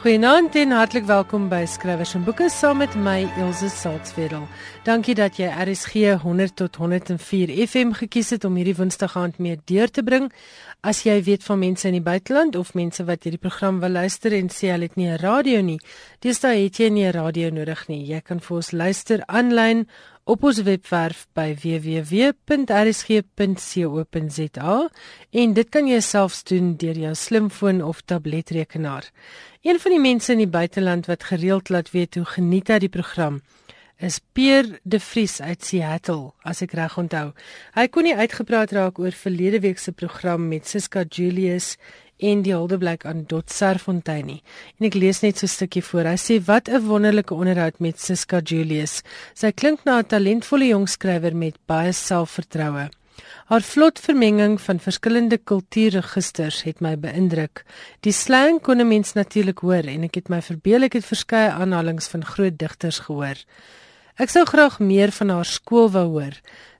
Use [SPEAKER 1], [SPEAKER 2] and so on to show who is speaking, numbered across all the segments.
[SPEAKER 1] Goeienaand en hartlik welkom by Skrywers en Boeke saam met my Elsje Salzwetel. Dankie dat jy RSG 100 tot 104 FM gekies het om hierdie Woensdag aand mee deur te bring. As jy weet van mense in die buiteland of mense wat hierdie program wil luister en sê hulle het nie 'n radio nie, dis daai het jy nie 'n radio nodig nie. Jy kan vir ons luister aanlyn op ons webwerf by www.rsg.co.za en dit kan jy selfs doen deur jou slimfoon of tabletrekenaar. Een van die mense in die buiteland wat gereeld laat weet hoe geniet hy die program is Pierre De Vries uit Seattle, as ek reg onthou. Hy kon nie uitgepraat raak oor verlede week se program met Siska Julius en die Holdeblyk aan Dot Serfontein nie. En ek lees net so 'n stukkie voor. Hy sê wat 'n wonderlike onderhoud met Siska Julius. Sy klink na 'n talentvolle jong skrywer met baie selfvertroue. Haar vlot vermenging van verskillende kultuurregisters het my beïndruk. Die slang kon 'n mens natuurlik hoor en ek het my verbeel ek het verskeie aanhalinge van groot digters gehoor. Ek sou graag meer van haar skool wou hoor.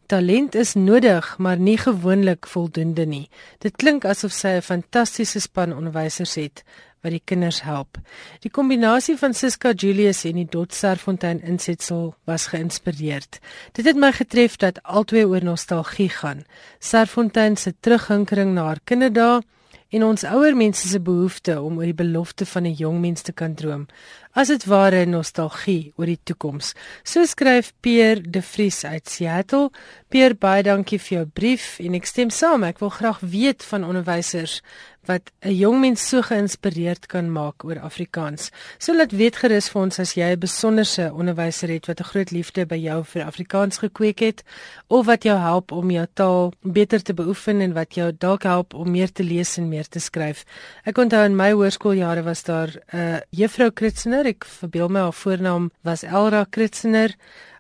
[SPEAKER 1] Talent is nodig, maar nie gewoonlik voldoende nie. Dit klink asof sy 'n fantastiese span onderwysers het wat die kinders help. Die kombinasie van Siska Julius en die Dot Serfontein insetsel was geïnspireerd. Dit het my getref dat albei oor nostalgie gaan. Serfontein se terughinkering na haar kinderdae en ons ouer mense se behoefte om oor die belofte van 'n jong mens te kan droom as dit ware nostalgie oor die toekoms. So skryf Pierre De Vries uit Seattle. Pierre, baie dankie vir jou brief en ek stem saam. Ek wil graag weet van onderwysers wat 'n jong mens so geïnspireerd kan maak oor Afrikaans. So laat weet gerus vir ons as jy 'n besonderse onderwyser het wat 'n groot liefde by jou vir Afrikaans gekweek het of wat jou help om jou taal beter te beoefen en wat jou dalk help om meer te lees en meer te skryf. Ek onthou in my hoërskooljare was daar 'n uh, juffrou Kritsener Kritsener. Ek verbeel my haar voornaam was Elra Kritsener.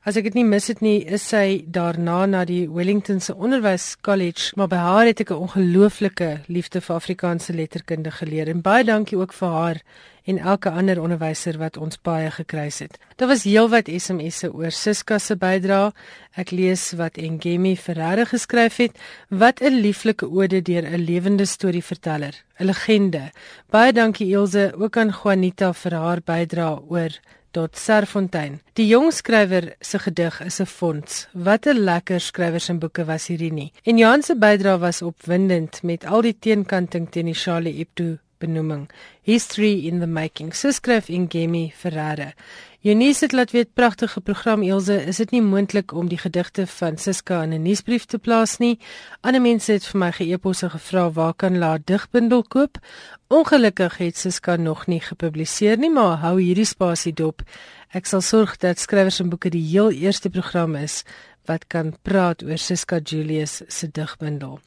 [SPEAKER 1] As ek dit nie mis het nie, is sy daarna na die Wellington se Onderwys College, maar by haar het ek 'n ongelooflike liefde vir Afrikaanse letterkunde geleer en baie dankie ook vir haar en elke ander onderwyser wat ons baie gekruis het. Daar was heelwat SMS'e oor Siska se bydrae. Ek lees wat Ngemi Ferreira geskryf het, wat 'n lieflike ode deur 'n lewende storieverteller, 'n legende. Baie dankie Elsje ook aan Juanita vir haar bydrae oor tot Serfontein. Die jong skrywer se gedig is 'n fonds. Wat 'n lekker skrywers en boeke was hierdie nie. En Johan se bydrae was opwindend met al die teenkanting teen die Charlie Hebdo benoeming. History in the making. So skryf Ingemi Ferreira. Eunice het laat weet pragtige program Elsje, is dit nie moontlik om die gedigte van Siska in 'n nuusbrief te plaas nie. Ander mense het vir my ge-eposse gevra waar kan laat digbundel koop. Ongelukkig het Siska nog nie gepubliseer nie, maar hou hierdie spasie dop. Ek sal sorg dat skrywers en boeke die heel eerste program is wat kan praat oor Siska Julius se digbundel.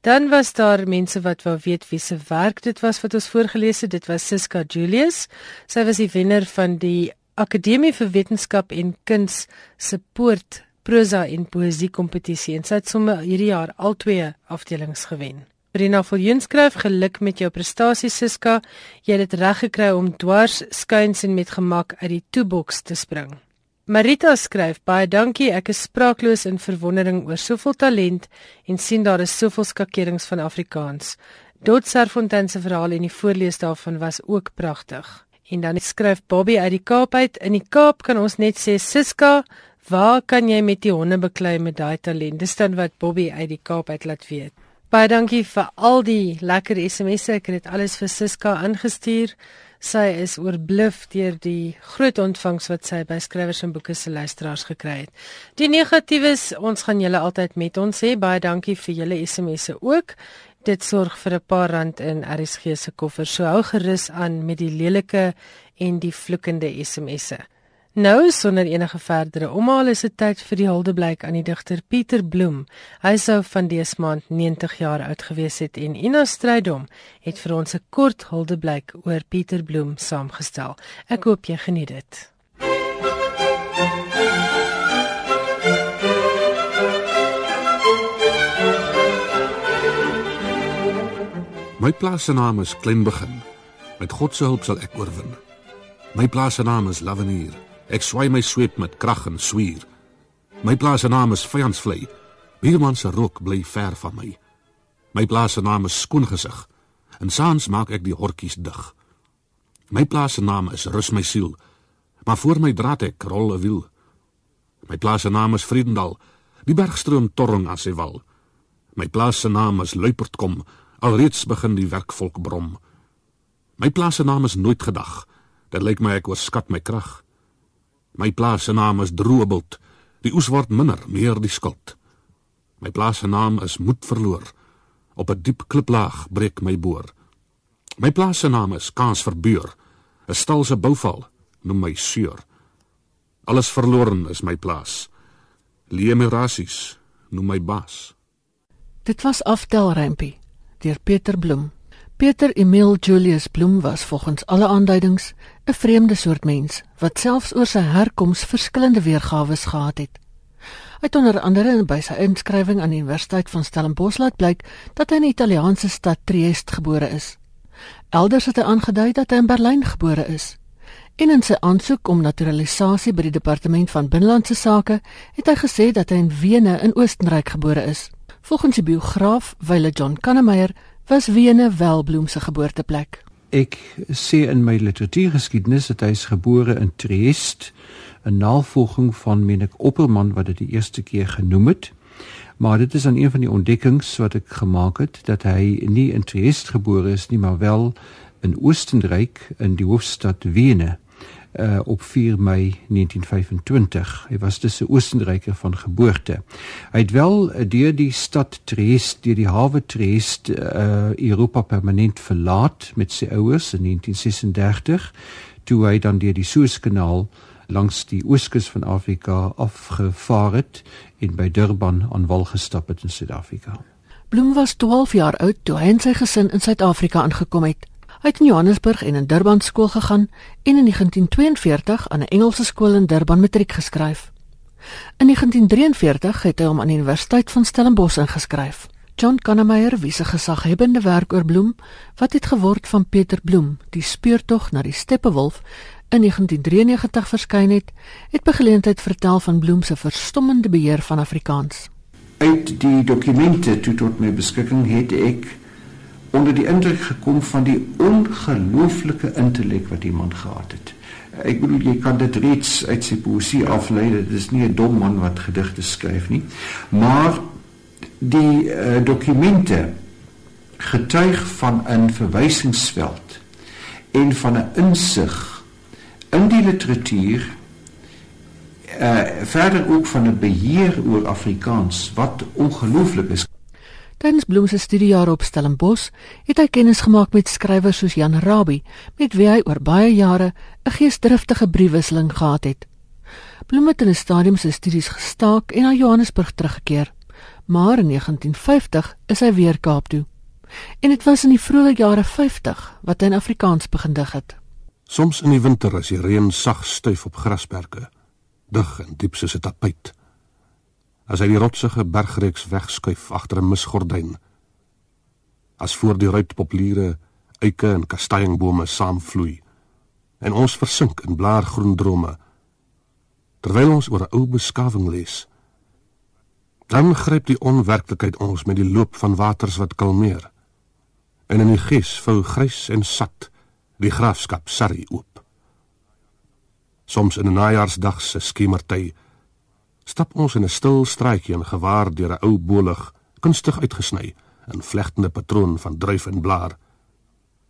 [SPEAKER 1] Dan was daar mense wat wou weet wie se werk dit was wat ons voorgeles het. Dit was Siska Julius. Sy was die wenner van die Akademie vir Wetenskap en Kuns se Poort prosa en poesie kompetisie en sy het sommer hierdie jaar al twee afdelings gewen. Rina Viljoen skryf geluk met jou prestasie Siska. Jy het dit reg gekry om dwars skuins en met gemak uit die toeboks te spring. Marita skryf baie dankie ek is spraakloos in verwondering oor soveel talent en sien daar is soveel skakerings van Afrikaans. Dot Serfontein se verhaal en die voorlees daarvan was ook pragtig. En dan skryf Bobby uit die Kaap uit in die Kaap kan ons net sê Siska waar kan jy met die honde beklei met daai talent? Dis dan wat Bobby uit die Kaap uit laat weet. Baie dankie vir al die lekker SMS'e ek het dit alles vir Siska ingestuur. Sy is oorbluf deur die groot ontvangs wat sy by skrywers en boeke se luisteraars gekry het. Die negatiewes, ons gaan julle altyd met ons hê. Baie dankie vir julle SMS'e ook. Dit sorg vir 'n paar rand in RSG se koffer. So hou gerus aan met die lelike en die vloekende SMS'e. Nou sonder enige verdere omhaal is dit tyd vir die huldeblyk aan die digter Pieter Bloem. Hy sou van dese maand 90 jaar oud gewees het en Ina Strydom het vir ons 'n kort huldeblyk oor Pieter Bloem saamgestel. Ek hoop jy geniet dit.
[SPEAKER 2] My plaas se naam is Klenbegin. Met God se hulp sal ek oorwin. My plaas se naam is Lavenier. Ek swai my sweep met krag en swier. My plaas se naam is Vyandsvlei. Bierman se rok bly ver van my. My plaas se naam is Skoongesig. En saans maak ek die hortjies dig.
[SPEAKER 3] My plaas se naam is Rus my siel. Maar voor my draad ek rol 'n wiel. My plaas se naam is Vriendendal. Die bergstroom torring aan sy wal. My plaas se naam is Luipertkom. Alreeds begin die werkvolk brom. My plaas se naam is nooit gedag. Dit lyk my ek oorskat my krag. My plaas se naam is Droebult. Die oes word minder, meer die skuld. My plaas se naam is Moed verloor. Op 'n diep kliplaag breek my boor. My plaas se naam is Kans verbeur. 'n Stal se bouval noem my seur. Alles verloren is my plaas. Leemerasies noem my baas.
[SPEAKER 4] Dit was aftel Rempie deur Peter Bloem. Peter Emil Julius Bloem was volgens alle aanduidings 'n vreemde soort mens wat selfs oor sy herkoms verskillende weergawe gehad het. Hy het onder andere by sy inskrywing aan die Universiteit van Stellenbosch laat blyk dat hy in die Italiaanse stad Trieste gebore is. Elders het hy aangedui dat hy in Berlyn gebore is. En in sy aansoek om naturalisasie by die departement van binnelandse sake het hy gesê dat hy in Wene in Oostenryk gebore is. Volgens die biograaf Wile John Kannemeyer was Wene wel Bloem se geboorteplek.
[SPEAKER 5] Ek sê in my literatuurgeskiedenis dat hy is gebore in Trieste, 'n navolging van meneer Opperman wat dit die eerste keer genoem het. Maar dit is aan een van die ontdekkings wat ek gemaak het dat hy nie in Trieste gebore is nie, maar wel in Oostenryk in die hoofstad Wene uh, op 4 Mei 1925. Hy was dus 'n Oostenryker van geboorte. Hy het wel uh, deur die stad Trieste, deur die hawe Trieste, uh, Europa permanent verlaat met sy ouers in 1936 toe hy dan deur die Suezkanaal langs die ooskus van Afrika afgevaar het en by Durban aan wal gestap het in Suid-Afrika.
[SPEAKER 4] Bloem was 12 jaar oud toe hy en sy gesin in Suid-Afrika aangekom het. Hy het in Johannesburg en in Durban skool gegaan en in 1942 aan 'n Engelse skool in Durban matriek geskryf. In 1943 het hy hom aan die Universiteit van Stellenbosch ingeskryf. John Kannemeyer wie se gesaghebende werk oor Bloem, wat het geword van Peter Bloem, die speurtog na die Steppewolf in 1993 verskyn het, het by geleentheid vertel van Bloem se verstommende beheer van Afrikaans.
[SPEAKER 5] Uit die dokumente toe tot my beskikking het ek onder die indruk gekom van die ongelooflike intellek wat die man gehad het. Ek bedoel jy kan dit reeds uit sy poesie aflei, dit is nie 'n dom man wat gedigte skryf nie, maar die uh, dokumente getuig van 'n verwysingsveld en van 'n insig in die literatuur uh verder ook van 'n beheer oor Afrikaans wat ongelooflik is.
[SPEAKER 4] Tydens Bloem se studiejare op Stellenbosch het hy kennis gemaak met skrywers soos Jan Rabie, met wie hy oor baie jare 'n geesdriftige briefwisseling gehad het. Bloem het in 'n stadium sy studies gestaak en na Johannesburg teruggekeer, maar in 1950 is hy weer Kaap toe. En dit was in die vroeë jare 50 wat hy in Afrikaans begin dig het.
[SPEAKER 3] Soms in die winter as die reën sag stuif op grasperke, dig en diep soos 'n tapuit as hy die rotsige bergreeks wegskuif agter 'n misgordyn. As voor die ruitpopliere, eike en kastanjebome saamvloei en ons versink in blaargroen drome terwyl ons oor 'n ou beskawing lees. Dan gryp die onwerklikheid ons met die loop van waters wat kalmeer. En in die gees vou grys en sat die graafskap Sarri oop. Soms in 'n najaarsdag se skemertyd stap ons in 'n stil straatjie en gewaar deur 'n ou bolig, kunstig uitgesny in vlegtende patroon van druif en blaar.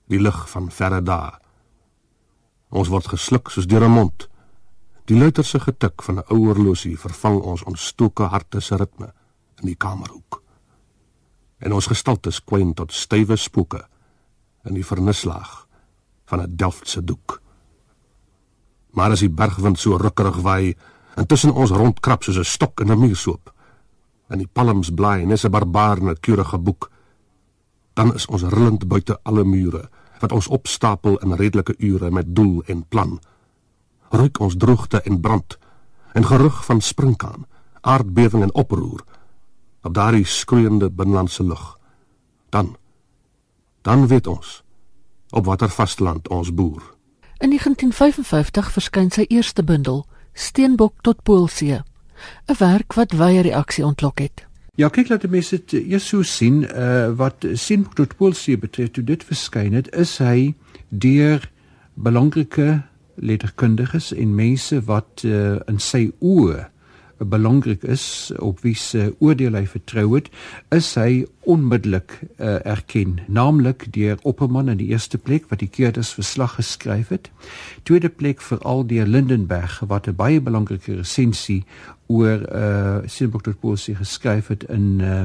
[SPEAKER 3] Die lig van verre dae. Ons word gesluk soos deur 'n mond. Die luiterse getik van 'n ou horlosie vervang ons ontstoke harte se ritme in die kamerhoek. En ons gestaltes kwyn tot stywe spooke in die vernislaag van 'n delftse doek. Maar as die bergwind so rukkerig waai, en tussen ons rondkrap soos 'n stok in 'n muursoop. En die palms blaai en is 'n barbaarne keurige boek. Dan is ons rillend buite alle mure wat ons opstapel in redelike ure met doel en plan. Ruik ons droogte en brand en gerug van sprinkaan, aardbewing en oproer op daardie skreeuende binlandse lug. Dan dan weet ons op watter vasteland ons boer.
[SPEAKER 4] In 1955 verskyn sy eerste bundel Steenbok tot Poolsee. 'n Werk wat wye reaksie ontlok het.
[SPEAKER 5] Ja, kyk laat die mense dit eers so sien, uh wat Steenbok tot Poolsee betref, toe dit verskyn het, is hy deur belangrike letterkundiges en mense wat uh, in sy oë belangrik is op wie se oordeel hy vertrou het, is hy onmiddellik uh, erken, naamlik deur Opperman in die eerste plek wat die keerders verslag geskryf het. Tweede plek veral deur Lindenberg wat 'n baie belangrike resensie oor uh Sinbok tot Poesie geskryf het in uh,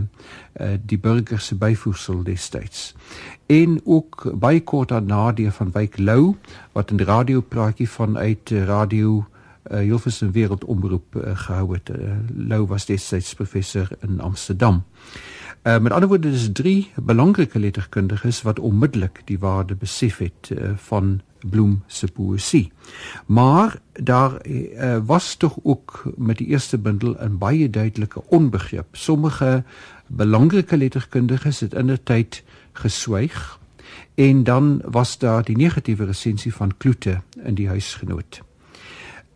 [SPEAKER 5] uh die burger se byvoegsel destyds. En ook baie kort daarna deur van Wyk Lou wat 'n radiopraatjie vanuit radio uh, Hilversum Wêreldomroep uh, gehou het. Uh, Lou was destyds professor in Amsterdam. Uh, met ander woorde dis drie belangrike letterkundiges wat onmiddellik die waarde besef het uh, van Bloem se poësie. Maar daar uh, was tog ook met die eerste bundel 'n baie duidelike onbegrip. Sommige belangrike letterkundiges het indertyd geswyg en dan was daar die negatiewe resensie van Kloete in die huisgenoot.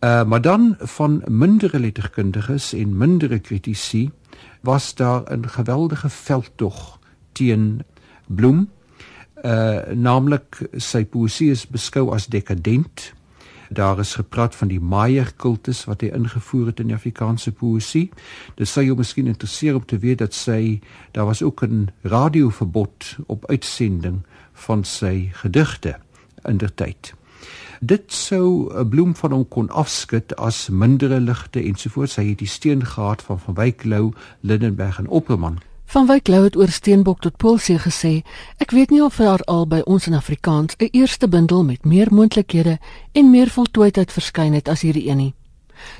[SPEAKER 5] Uh maar dan van mindere letterkundiges en mindere kritici was daar 'n geweldige veldtog teen Bloem. Uh naamlik sy poesie is beskou as dekadent. Daar is gepraat van die Meyer kultus wat hy ingevoer het in die Afrikaanse poesie. Dit sou jou miskien interesseer om te weet dat sy daar was ook 'n radioverbod op uitsending van sy gedigte in der tyd. Dit sou 'n bloem van hom kon afskud as mindere ligte ensovoorts. Hy het die steen gehad van van Wyk Lou, Lindenberg en Opperman.
[SPEAKER 4] Van Wyk Lou het oor Steenbok tot Poolsee gesê: "Ek weet nie of daar al by ons in Afrikaans 'n eerste bundel met meer moontlikhede en meer voltooidheid verskyn het as hierdie een nie.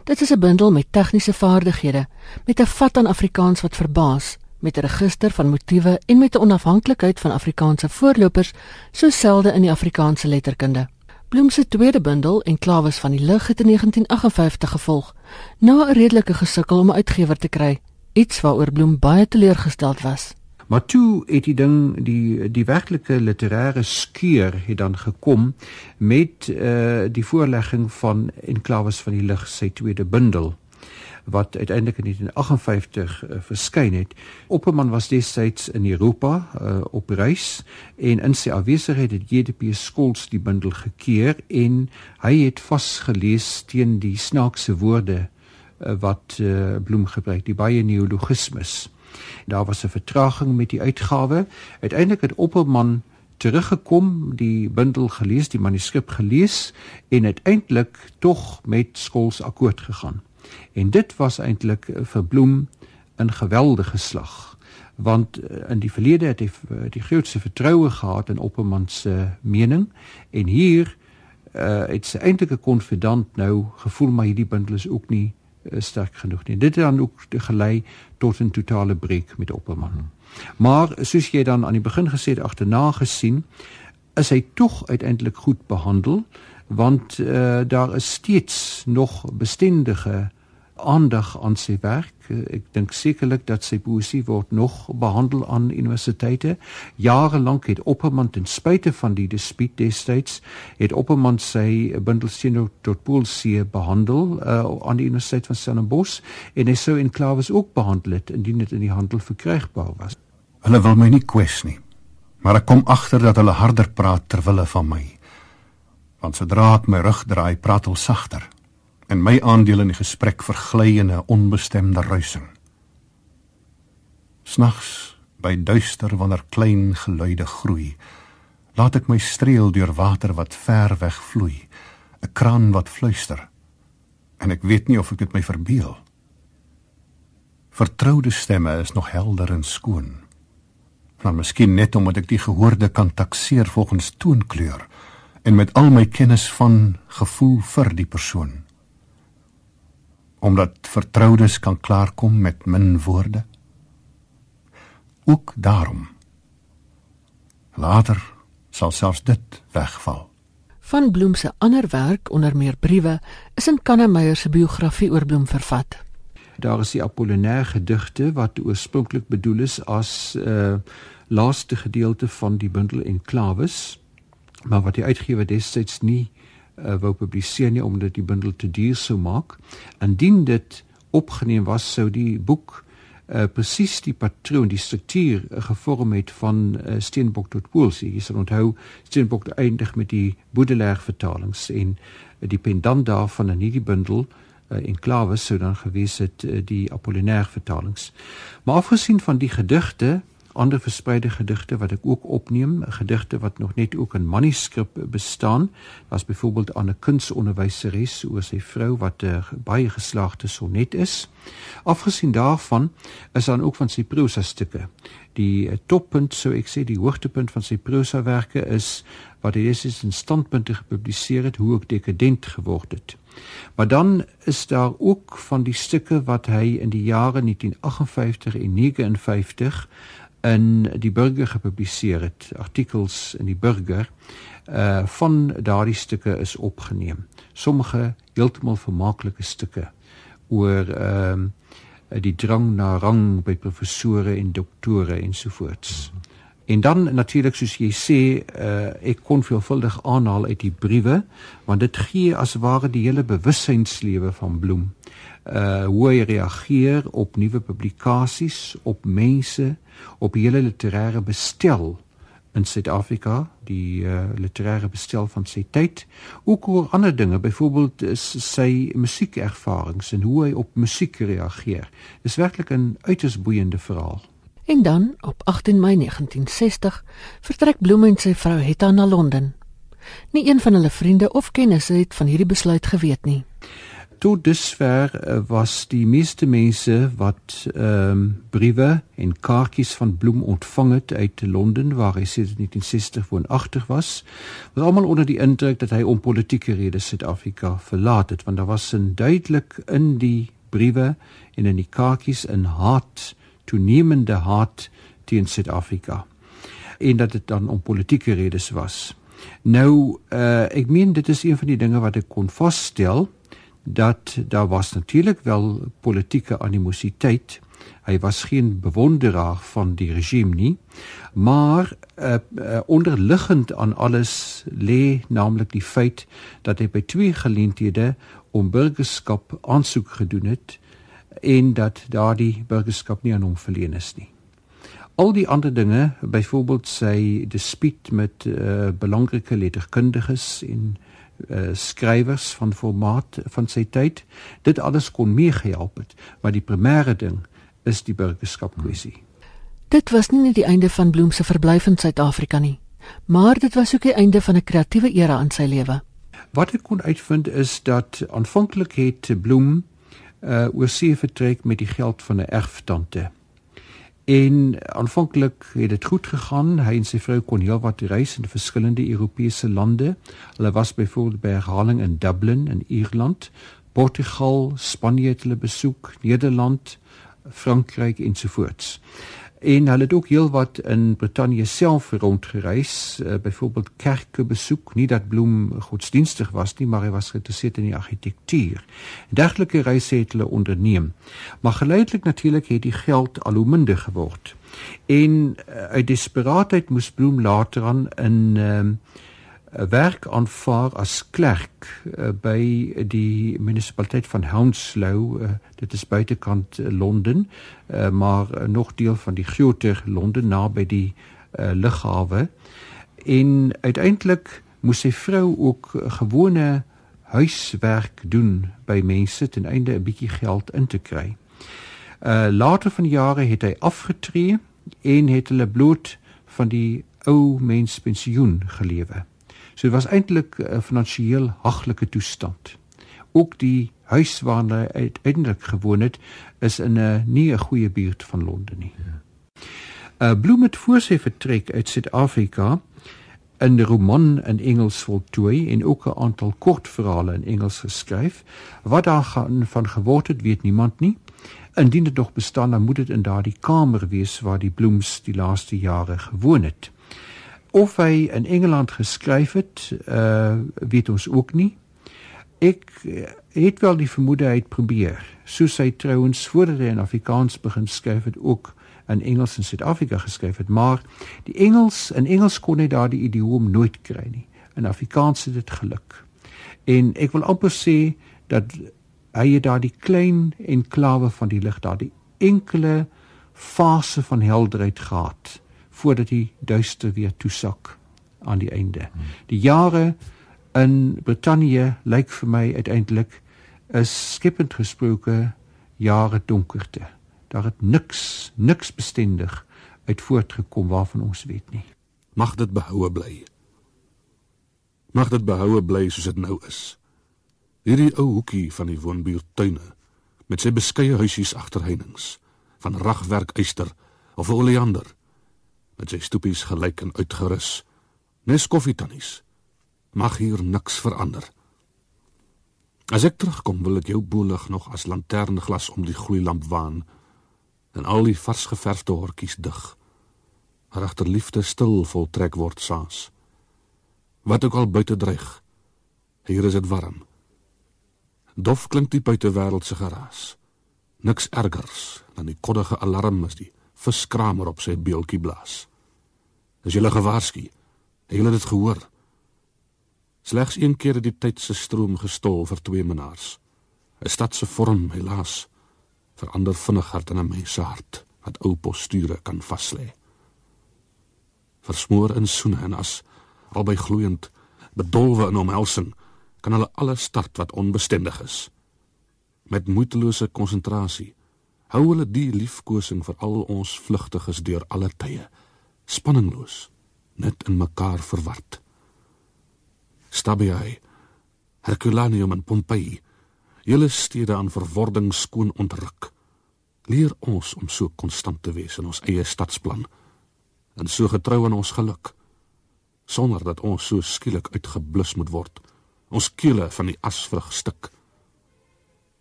[SPEAKER 4] Dit is 'n bundel met tegniese vaardighede, met 'n vat aan Afrikaans wat verbaas." met 'n register van motiewe en met 'n onafhanklikheid van Afrikaanse voorlopers so selde in die Afrikaanse letterkunde. Bloem se tweede bundel Enklawes van die Lig het in 1958 gevolg, na 'n redelike gesukkel om 'n uitgewer te kry, iets waaroor Bloem baie teleurgesteld was.
[SPEAKER 5] Maar toe het die ding die die werklike literêre skeur het dan gekom met uh die voorlegging van Enklawes van die Lig sy tweede bundel wat uiteindelik in 1958 uh, verskyn het. Opperman was destyds in Europa uh, op reis en in sy afwesigheid het JDP Skols die bundel gekeer en hy het vasgelees teen die snaakse woorde uh, wat uh, Bloem gebruik, die baie neologismes. Daar was 'n vertraging met die uitgawe. Uiteindelik het Opperman teruggekom, die bundel gelees, die manuskrip gelees en uiteindelik tog met Skols akkoord gegaan. En dit was eintlik eh, vir Bloem 'n geweldige slag want eh, in die verlede het hy eh, die grootste vertroue gehad in Opperman se mening en hier uh, het sy eintlik 'n konfidant nou gevoel maar hierdie bundel is ook nie uh, sterk genoeg nie. Dit het dan ook gelei tot 'n totale breek met Opperman. Maar soos jy dan aan die begin gesê het agterna gesien, is hy tog uiteindelik goed behandel want uh, daar is steeds nog bestendige aandag aan sy werk. Ek dink sekerlik dat sy poesie word nog behandel aan universiteite. Jare lank het Opperman ten spyte van die dispuut destyds het Opperman sy bundelsteen tot Poolsee behandel uh, aan die Universiteit van Stellenbosch en hy sou in Klawes ook behandel het indien dit in die handel verkrygbaar was.
[SPEAKER 6] Hulle wil my nie kwes nie. Maar ek kom agter dat hulle harder praat ter wille van my. Want sodra ek my rug draai, praat hulle sagter en my aandeel in die gesprek vergly in 'n onbestemde ruising. Snags by duister wanneer klein geluide groei, laat ek my streel deur water wat ver weg vloei, 'n kraan wat fluister. En ek weet nie of ek dit my verbeel. Vertroude stemme is nog helder en skoon. Maar miskien net omdat ek die gehoorde kan takseer volgens toonkleur en met al my kennis van gevoel vir die persoon omdat vertroudes kan klaarkom met min woorde. Ook daarom. Later sal selfs dit wegval.
[SPEAKER 4] Van Bloem se ander werk, onder meer briewe, is in Kannemeyer se biografie oor Bloem vervat.
[SPEAKER 5] Daar is die Apollinaire gedigte wat oorspronklik bedoel is as 'n uh, eh, laaste gedeelte van die bundel Enklaves, maar wat die uitgewer destyds nie uh, wou publiseer nie omdat die bundel te duur sou maak. Indien dit opgeneem was, sou die boek uh, presies die patroon, die struktuur uh, gevorm het van uh, Steenbok tot Poolsie. Jy sal onthou Steenbok eindig met die Baudelaire vertalings en uh, die pendant daarvan in hierdie bundel uh, en klawes sou dan gewees het uh, die Apollinaire vertalings. Maar afgesien van die gedigte ander verspreide gedigte wat ek ook opneem, gedigte wat nog net ook in manuskrip bestaan. Daar's byvoorbeeld 'n kunsonderwyseres oor sy vrou wat 'n uh, baie geslaagde sonnet is. Afgesien daarvan is dan ook van sy prosa stukke. Die uh, toppunt sou ek sê die hoogtepunt van sy prosawerke is wat hy is in standpunte gepubliseer het hoe ek dekadent geword het. Maar dan is daar ook van die stukke wat hy in die jare 1958 en 59 in die burger gepubliseer het artikels in die burger uh van daardie stukke is opgeneem. Sommige heeltemal vermaaklike stukke oor ehm uh, die drang na rang by professore en doktore ensovoorts en dan natuurlik soos jy sê uh ek kon veelvuldig aanhaal uit die briewe want dit gee as ware die hele bewussynslewe van bloem uh hoe hy reageer op nuwe publikasies, op mense, op die hele literêre bestel in Suid-Afrika, die uh literêre bestel van sy tyd, ook oor ander dinge, byvoorbeeld sy musiekervarings en hoe hy op musiek reageer. Dis werklik 'n uiters boeiende verhaal.
[SPEAKER 4] En dan op 18 Mei 1960 vertrek Bloem en sy vrou Hetta na Londen. Nie een van hulle vriende of kennisse het van hierdie besluit geweet nie
[SPEAKER 5] tot dusver uh, was die meeste mense wat ehm um, briewe en kaartjies van Bloem ontvang het uit Londen waar hy sedert 1960 woonagtig was, was almal onder die indruk dat hy om politieke redes Suid-Afrika verlaat het want daar was 'n duidelik in die briewe en in die kaartjies 'n haat toenemende haat teen Suid-Afrika en dat dit dan om politieke redes was. Nou uh, ek meen dit is een van die dinge wat ek kon vasstel dat daar was natuurlik wel politieke animositeit. Hy was geen bewonderaar van die regime nie, maar uh, uh, onderliggend aan alles lê naamlik die feit dat hy by twee geleenthede om burgerskap aansoek gedoen het en dat daardie burgerskap nie aan hom verleen is nie. Al die ander dinge, byvoorbeeld sy dispuut met uh, belangrike letterkundiges en uh, skrywers van formaat van sy tyd dit alles kon meegehelp het. Maar die primêre ding is die burgerskap kwessie
[SPEAKER 4] dit was nie net die einde van bloem se verblyf in suid-Afrika nie maar dit was ook die einde van 'n kreatiewe era in sy lewe.
[SPEAKER 5] Wat ek kon uitvind is dat aanvanklik het bloem uh, oor see vertrek met die geld van 'n erftante En aanvanklik het dit goed gegaan. Hy en sy vrou kon heelwat reis in verskillende Europese lande. Hulle was byvoorbeeld by herhaling in Dublin in Ierland, Portugal, Spanje het hulle besoek, Nederland, Frankryk ensovoorts en hulle het ook heelwat in Brittanje self rondgereis, uh, byvoorbeeld kerke besoek, nie dat Bloem godsdienstig was nie, maar hy was geïnteresseerd in die argitektuur. Dergelike reise het hulle onderneem. Maar geleidelik natuurlik het die geld al hoe minder geword. En uh, uit desperaatheid moes Bloem later aan in uh, werk aanvaar as klerk uh, by die munisipaliteit van Hounslow uh, dit is buitekant uh, Londen uh, maar uh, nog deel van die groter Londen naby die uh, lughawe en uiteindelik moes sy vrou ook gewone huiswerk doen by mense ten einde 'n bietjie geld in te kry. Uh later van jare het hy afgetree en het hulle bloot van die ou mens pensioen gelewe. So dit was eintlik 'n finansiëel haglike toestand. Ook die huis waar hy uiteindelik gewoon het, is in 'n nie 'n goeie buurt van Londen nie. Ja. Uh Bloem het voor sy vertrek uit Suid-Afrika 'n roman in Engels voltooi en ook 'n aantal kortverhale in Engels geskryf. Wat daar gaan van geword het, weet niemand nie. Indien dit nog bestaan, dan moet dit in daardie kamer wees waar die Bloems die laaste jare gewoon het of hy in Engeland geskryf het, uh weet ons ook nie. Ek uh, het wel die vermoede hy het probeer. Soos hy trouens voordat hy in Afrikaans begin skryf het ook in Engels in Suid-Afrika geskryf het, maar die Engels in Engels kon hy daardie idioom nooit kry nie. In Afrikaans het dit geluk. En ek wil amper sê dat hy het daardie klein enklawe van die lig daardie enkele fase van helderheid gehad voordat die duister weer toesak aan die einde. Die jare in Brittanje lyk vir my uiteindelik is skepend gesproke jare donkerte. Daar het niks niks bestendig uit voortgekom waarvan ons weet nie.
[SPEAKER 2] Mag dit behoue bly. Mag dit behoue bly soos dit nou is. Hierdie ou hoekie van die woonbuurtuine met sy beskeie huisies agter heininge van ragwerk eyster of oleander met sy stoepies gelyk en uitgerus. Nes koffietannies mag hier niks verander. As ek terugkom wil ek jou boelig nog as lanternglas om die gloeilamp waan en al die vars geverfde hortjies dig. Maar agter liefde stil voltrek word saans wat ook al buite dreig hier is dit warm. Dof klink die buitewêreld se geraas. Niks ergers dan die koddige alarm as die viskramer op sy beeltjie blaas. As jy hulle gewaarsku, het hulle dit gehoor. Slegs een keer het die tyd se stroom gestol vir twee menaars. 'n Stad se vorm, helaas, verander vinniger dan 'n mens se hart wat ou posture kan vaslê. Versmoor in soene en as albei gloeiend, bedolwe in omhelsing, kan hulle alles start wat onbestendig is met moetelose konsentrasie hou hulle die liefkosing vir al ons vlugtiges deur alle tye spanningloos net in mekaar verward. Stabiai Herculaneum en Pompeii julle stede aan verwording skoon ontruk. Leer ons om so konstant te wees in ons eie stadsplan en so getrou aan ons geluk sonder dat ons so skielik uitgeblus moet word. Ons kele van die asvrug stik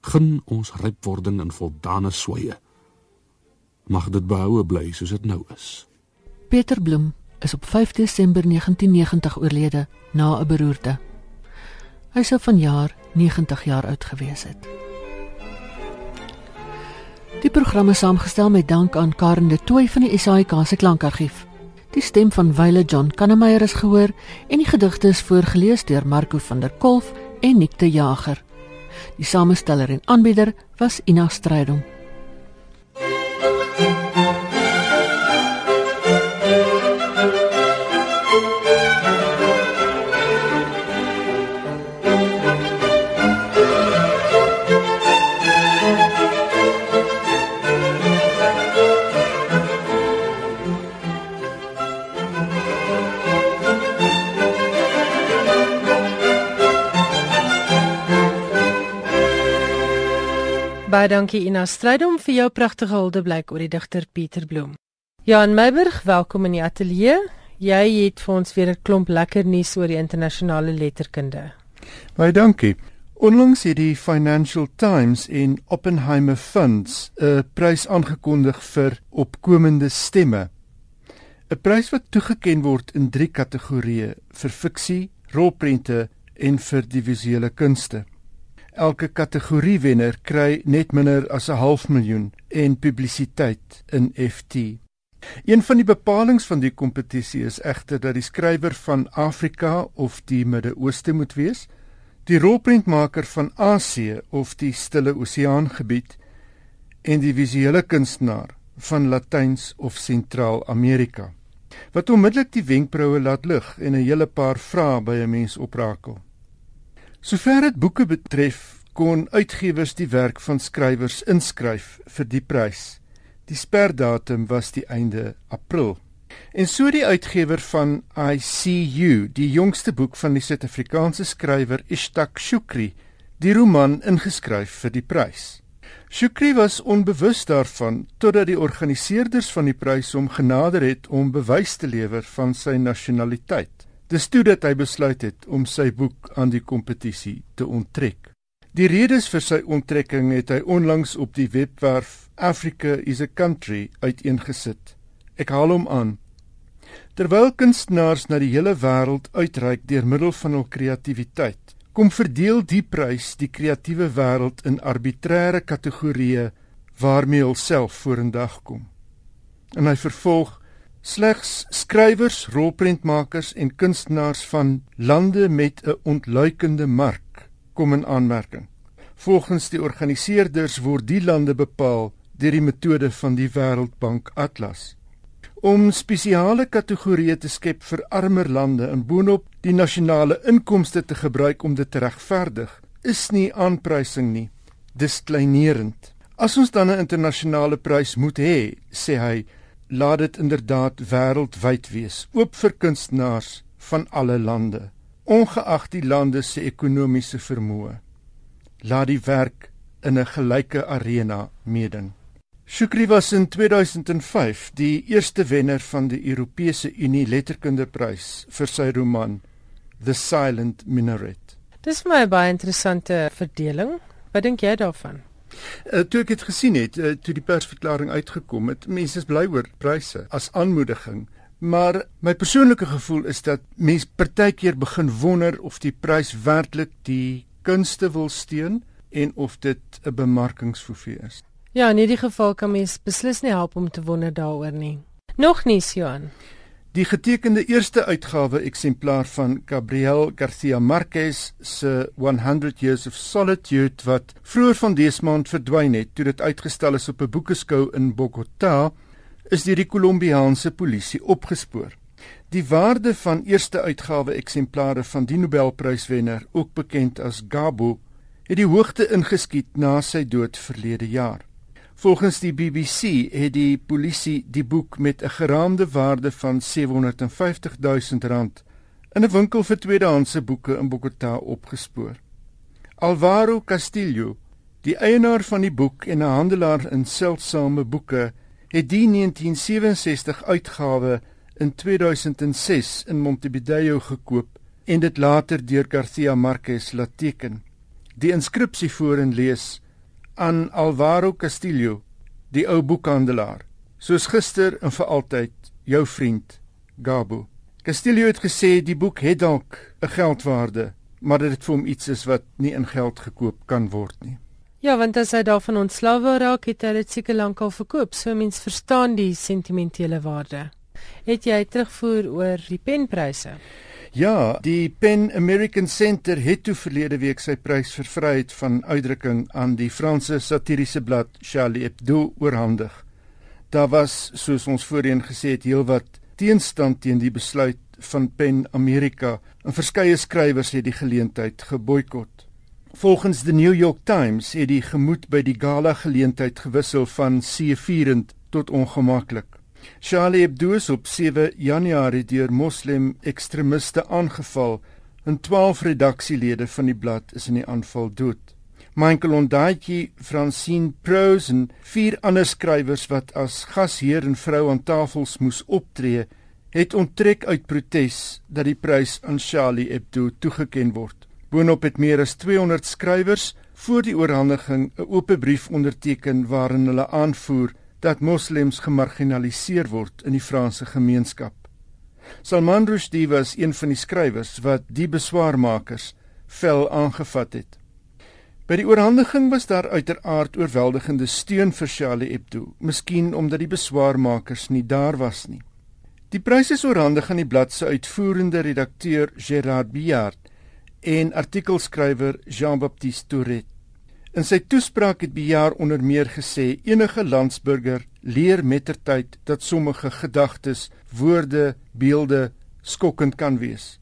[SPEAKER 2] gun ons rypwording in voldane soeye. Mag dit behoue bly soos dit nou is.
[SPEAKER 4] Peter Bloem is op 5 Desember 1990 oorlede na 'n beroerte. Hy sou vanjaar 90 jaar oud gewees het. Die programme saamgestel met dank aan Karen de Tooy van die SAIK se klankargief. Die stem van Wile John Kannemeyer is gehoor en die gedigte is voorgeles deur Marco van der Kolf en Nick de Jager. Die samesteller en aanbieder was Ina Strydom.
[SPEAKER 1] Baie dankie Ina Strydom vir jou pragtige huldeblyk oor die digter Pieter Bloem. Jan Meiburg, welkom in die ateljee. Jy het vir ons weer 'n klomp lekker nuus oor die internasionale letterkunde.
[SPEAKER 7] Baie dankie. Onlangs het die Financial Times en Oppenheimer Funds 'n prys aangekondig vir opkomende stemme. 'n Prys wat toegekend word in 3 kategorieë: vir fiksie, rolprente en vir visuele kunste. Elke kategorie wenner kry net minder as 'n half miljoen en publisiteit in FT. Een van die bepalinge van die kompetisie is egter dat die skrywer van Afrika of die Midde-Ooste moet wees, die rolprentmaker van Asië of die Stille Oseaan gebied en die visuele kunstenaar van Latyns of Sentraal-Amerika. Wat onmiddellik die wenkbroue laat lig en 'n hele paar vrae by 'n mens oprakel. Sover dit boeke betref, kon uitgewers die werk van skrywers inskryf vir die prys. Die sperdatum was die einde April. En so die uitgewer van ICU, die jongste boek van die Suid-Afrikaanse skrywer Ishtak Shukri, die roman ingeskryf vir die prys. Shukri was onbewus daarvan totdat die organiseerders van die prys hom genader het om bewys te lewer van sy nasionaliteit. Dis toe dat hy besluit het om sy boek aan die kompetisie te onttrek. Die redes vir sy onttrekking het hy onlangs op die webwerf Africa is a country uiteengesit. Ek haal hom aan. Terwyl kunstenaars na die hele wêreld uitreik deur middel van hul kreatiwiteit, kom verdeel die prys die kreatiewe wêreld in arbitreëre kategorieë waarmee hulself vorendag kom. En hy vervolg Slegs skrywers, rolprentmakers en kunstenaars van lande met 'n ontluikende mark kom in aanmerking. Volgens die organiseerders word die lande bepaal deur die metode van die Wêreldbank Atlas. Om spesiale kategorieë te skep vir armer lande en boonop die nasionale inkomste te gebruik om dit te regverdig, is nie aanprysing nie, dis kleinerend. As ons dan 'n internasionale prys moet hê, sê hy, laat dit inderdaad wêreldwyd wees, oop vir kunstenaars van alle lande, ongeag die lande se ekonomiese vermoë. Laat die werk in 'n gelyke arena meeding. Shukri was in 2005 die eerste wenner van die Europese Unie Letterkundeprys vir sy roman The Silent Minaret.
[SPEAKER 1] Dis vir my 'n baie interessante verdeling. Wat dink jy daarvan?
[SPEAKER 7] Uh, toe ek dit gesien het, uh, toe die persverklaring uitgekom het, mense is bly oor pryse as aanmoediging, maar my persoonlike gevoel is dat mense partykeer begin wonder of die prys werklik die kunste wil steun en of dit 'n bemarkingsfoefie is.
[SPEAKER 1] Ja, in hierdie geval kan mens beslis nie help om te wonder daaroor nie. Nog nie, Johan.
[SPEAKER 7] Die getekende eerste uitgawe eksemplaar van Gabriel Garcia Marquez se 100 Years of Solitude wat vroeër van dese maand verdwyn het toe dit uitgestal is op 'n boekeskou in Bogota, is deur die Kolombiaanse polisie opgespoor. Die waarde van eerste uitgawe eksemplare van die Nobelpryswenner, ook bekend as Gabo, het die hoogte ingeskiet na sy dood verlede jaar. Volgens die BBC het die polisie die boek met 'n geraamde waarde van 750 000 rand in 'n winkel vir tweedehandse boeke in Bogota opgespoor. Alvaro Castillo, die eienaar van die boek en 'n handelaar in seldsame boeke, het die 1967 uitgawe in 2006 in Montevideo gekoop en dit later deur Garcia Marquez laat teken. Die inskripsie voorin lees: aan Alvaro Castillo, die ou boekhandelaar. Soos gister en vir altyd, jou vriend Gabo. Castillo het gesê die boek het dalk 'n geldwaarde, maar dit vir hom iets is wat nie in geld gekoop kan word nie.
[SPEAKER 1] Ja, want as hy daarvan ontslawe raak, het hy dit seker lankal verkoop. So mens verstaan die sentimentele waarde. Het jy terugvoer oor die penpryse?
[SPEAKER 7] Ja, die Pen American Center het toe verlede week sy prys vir vryheid van uitdrukking aan die Franse satiriese blad Charlie Hebdo oorhandig. Daar was, soos ons voorheen gesê het, heelwat teenstand teen die besluit van Pen America en verskeie skrywers het die geleentheid geboikot. Volgens die New York Times het die gemoed by die gala geleentheid gewissel van seëvierend tot ongemaklik. Charlie Hebdo is op 7 Januarie deur moslim ekstremiste aangeval en 12 redaksielede van die blad is in die aanval dood. Michael Ondaatjie, Francine Prose en vier ander skrywers wat as gasheer en vrou aan tafels moes optree, het onttrek uit protes dat die prys aan Charlie Hebdo toegeken word. Boonop het meer as 200 skrywers voor die oorhandiging 'n oop brief onderteken waarin hulle aanvoer dat moslems gemarginaliseer word in die Franse gemeenskap. Salman Rushdie was een van die skrywers wat die beswaarmakers vel aangevat het. By die oorhandiging was daar uiteraard oorweldigende steun vir Charlie Hebdo, miskien omdat die beswaarmakers nie daar was nie. Die prys is oorhandig aan die blad se uitvoerende redakteur Gerard Biard en artikelskrywer Jean-Baptiste Tourette. In sy toespraak het Bejaar onder meer gesê enige landsburger leer mettertyd dat sommige gedagtes, woorde, beelde skokkend kan wees.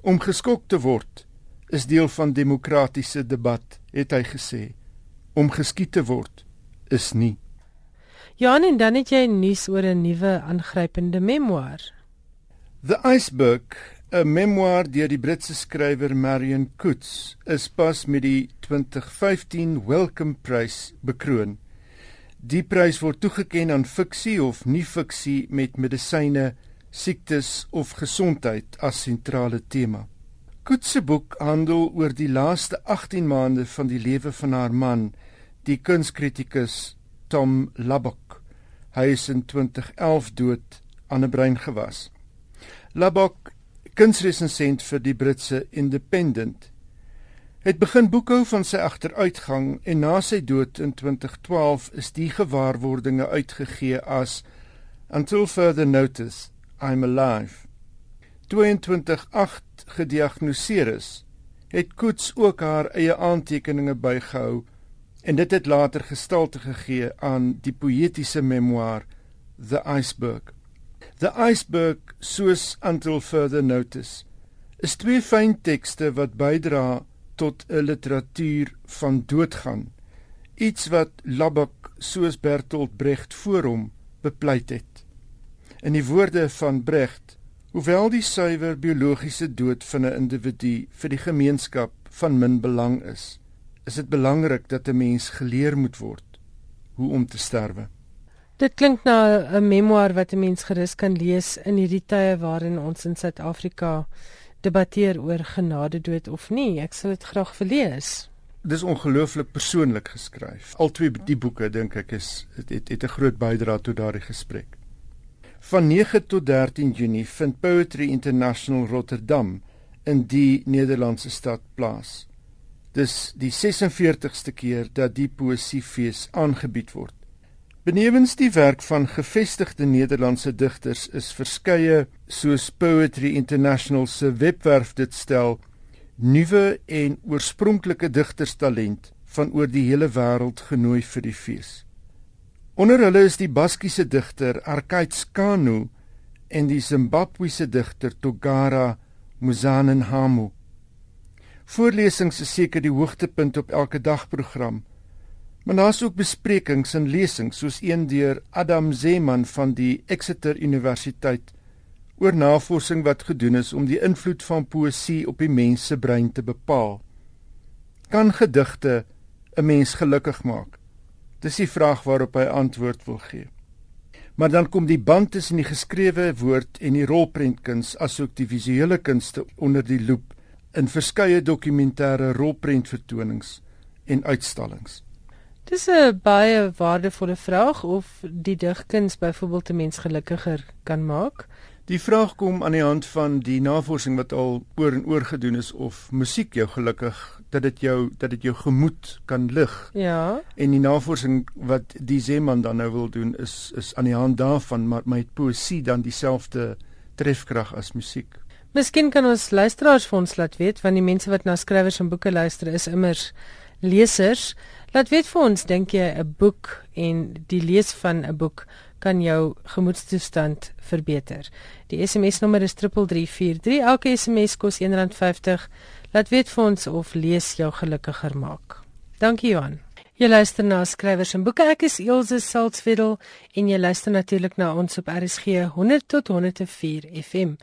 [SPEAKER 7] Om geskok te word is deel van demokratiese debat, het hy gesê. Om geskiet te word is nie.
[SPEAKER 1] Ja, en dan het jy nuus oor 'n nuwe aangrypende memoir.
[SPEAKER 7] The Iceberg 'n memoir deur die Britse skrywer Marion Coetzee is pas met die 2015 Wellcome Prize bekroon. Die prys word toegekend aan fiksie of nie-fiksie met medisyne, siektes of gesondheid as sentrale tema. Coetzee se boek handel oor die laaste 18 maande van die lewe van haar man, die kunskritikus Tom Lubbock. Hy is in 2011 dood aan 'n breingewas. Lubbock kunsresensent vir die Britse Independent. Het begin boekhou van sy agteruitgang en na sy dood in 2012 is die gewaarwordinge uitgegee as Until further notice I'm alive. 228 gediagnoseer is, het Koets ook haar eie aantekeninge bygehou En dit het later gestalte gegee aan die poëtiese memoir The Iceberg. The Iceberg, soos until further notice, is twee fyn tekste wat bydra tot 'n literatuur van doodgaan. Iets wat Labbok soos Bertolt Brecht voor hom bepleit het. In die woorde van Brecht, hoewel die suiwer biologiese dood van 'n individu vir die gemeenskap van min belang is, is dit belangrik dat 'n mens geleer moet word hoe om te sterwe.
[SPEAKER 1] Dit klink na 'n memoir wat 'n mens gerus kan lees in hierdie tye waarin ons in Suid-Afrika debatteer oor genade dood of nie. Ek sal dit graag verlees.
[SPEAKER 7] Dis ongelooflik persoonlik geskryf. Al twee die boeke dink ek is het het, het 'n groot bydrae tot daardie gesprek. Van 9 tot 13 Junie vind Poetry International Rotterdam in die Nederlandse stad plaas. Dis die 46ste keer dat die poesiefees aangebied word. Benewens die werk van gevestigde Nederlandse digters is verskeie soos Poetry International se webwerf dit stel nuwe en oorspronklike digterstalent van oor die hele wêreld genooi vir die fees. Onder hulle is die Baskiese digter Arkaits Kanu en die Zimbabwese digter Togara Muzanenhamu. Voorlesings is seker die hoogtepunt op elke dagprogram. Maar daar's ook besprekings en lesings soos een deur Adam Zeeman van die Exeter Universiteit oor navorsing wat gedoen is om die invloed van poësie op die mens se brein te bepaal. Kan gedigte 'n mens gelukkig maak? Dis die vraag waarop hy antwoord wil gee. Maar dan kom die band tussen die geskrewe woord en die rolprentkuns asook die visuele kunste onder die loep in verskeie dokumentêre rolprentvertonings en uitstallings.
[SPEAKER 1] Dis 'n baie waardevolle vraag of die digkuns byvoorbeeld 'n mens gelukkiger kan maak.
[SPEAKER 7] Die vraag kom aan die hand van die navorsing wat al oor en oor gedoen is of musiek jou gelukkig dat dit jou dat dit jou gemoed kan lig.
[SPEAKER 1] Ja.
[SPEAKER 7] En die navorsing wat die Zeeman dan nou wil doen is is aan die hand daarvan maar met poësie dan dieselfde trefkrag as musiek.
[SPEAKER 1] Miskien kan ons luisteraars vir ons laat weet want die mense wat na skrywers en boeke luister is immers lesers. Laat weet vir ons, dink jy 'n boek en die lees van 'n boek kan jou gemoedstoestand verbeter? Die SMS-nommer is 3343. Elke SMS kos R1.50. Laat weet vir ons of lees jou gelukkiger maak. Dankie Johan. Jy luister na skrywers en boeke. Ek is Elsje Salzwetel en jy luister natuurlik na ons op RSG 100 tot 104 FM.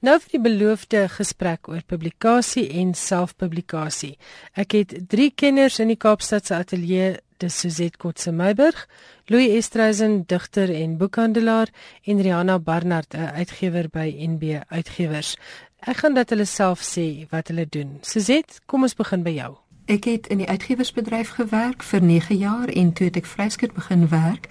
[SPEAKER 1] Nou vir die beloofde gesprek oor publikasie en selfpublikasie. Ek het drie kenners in die Kaapstadse ateljee, dis Suzette Kotse Meiburg, Louis Estreisen, digter en boekhandelaar en Rihanna Barnard, 'n uitgewer by NB Uitgewers. Ek gaan dat hulle self sê wat hulle doen. Suzette, kom ons begin by jou.
[SPEAKER 8] Ek het in die uitgewersbedryf gewerk vir 9 jaar en toe het ek vryskut begin werk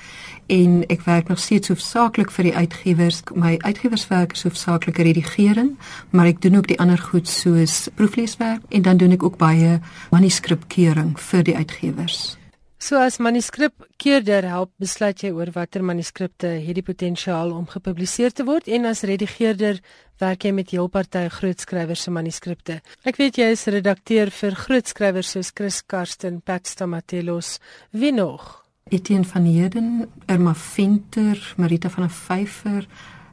[SPEAKER 8] en ek werk nog steeds hoofsaaklik vir die uitgewers. My uitgewerswerk is hoofsaaklik redigering, maar ek doen ook die ander goed soos proefleeswerk en dan doen ek ook baie manuskripkeuring vir die uitgewers.
[SPEAKER 1] So as manuskripkeerder help besluit jy oor watter manuskripte het die potensiaal om gepubliseer te word en as redigeerder werk jy met heel party groot skrywers se manuskripte. Ek weet jy is redakteur vir groot skrywers soos Chris Karsten, Pat Stamatelos, wie nog?
[SPEAKER 8] Etienne van Heerden, Irma Venter, Marita van der Vyver,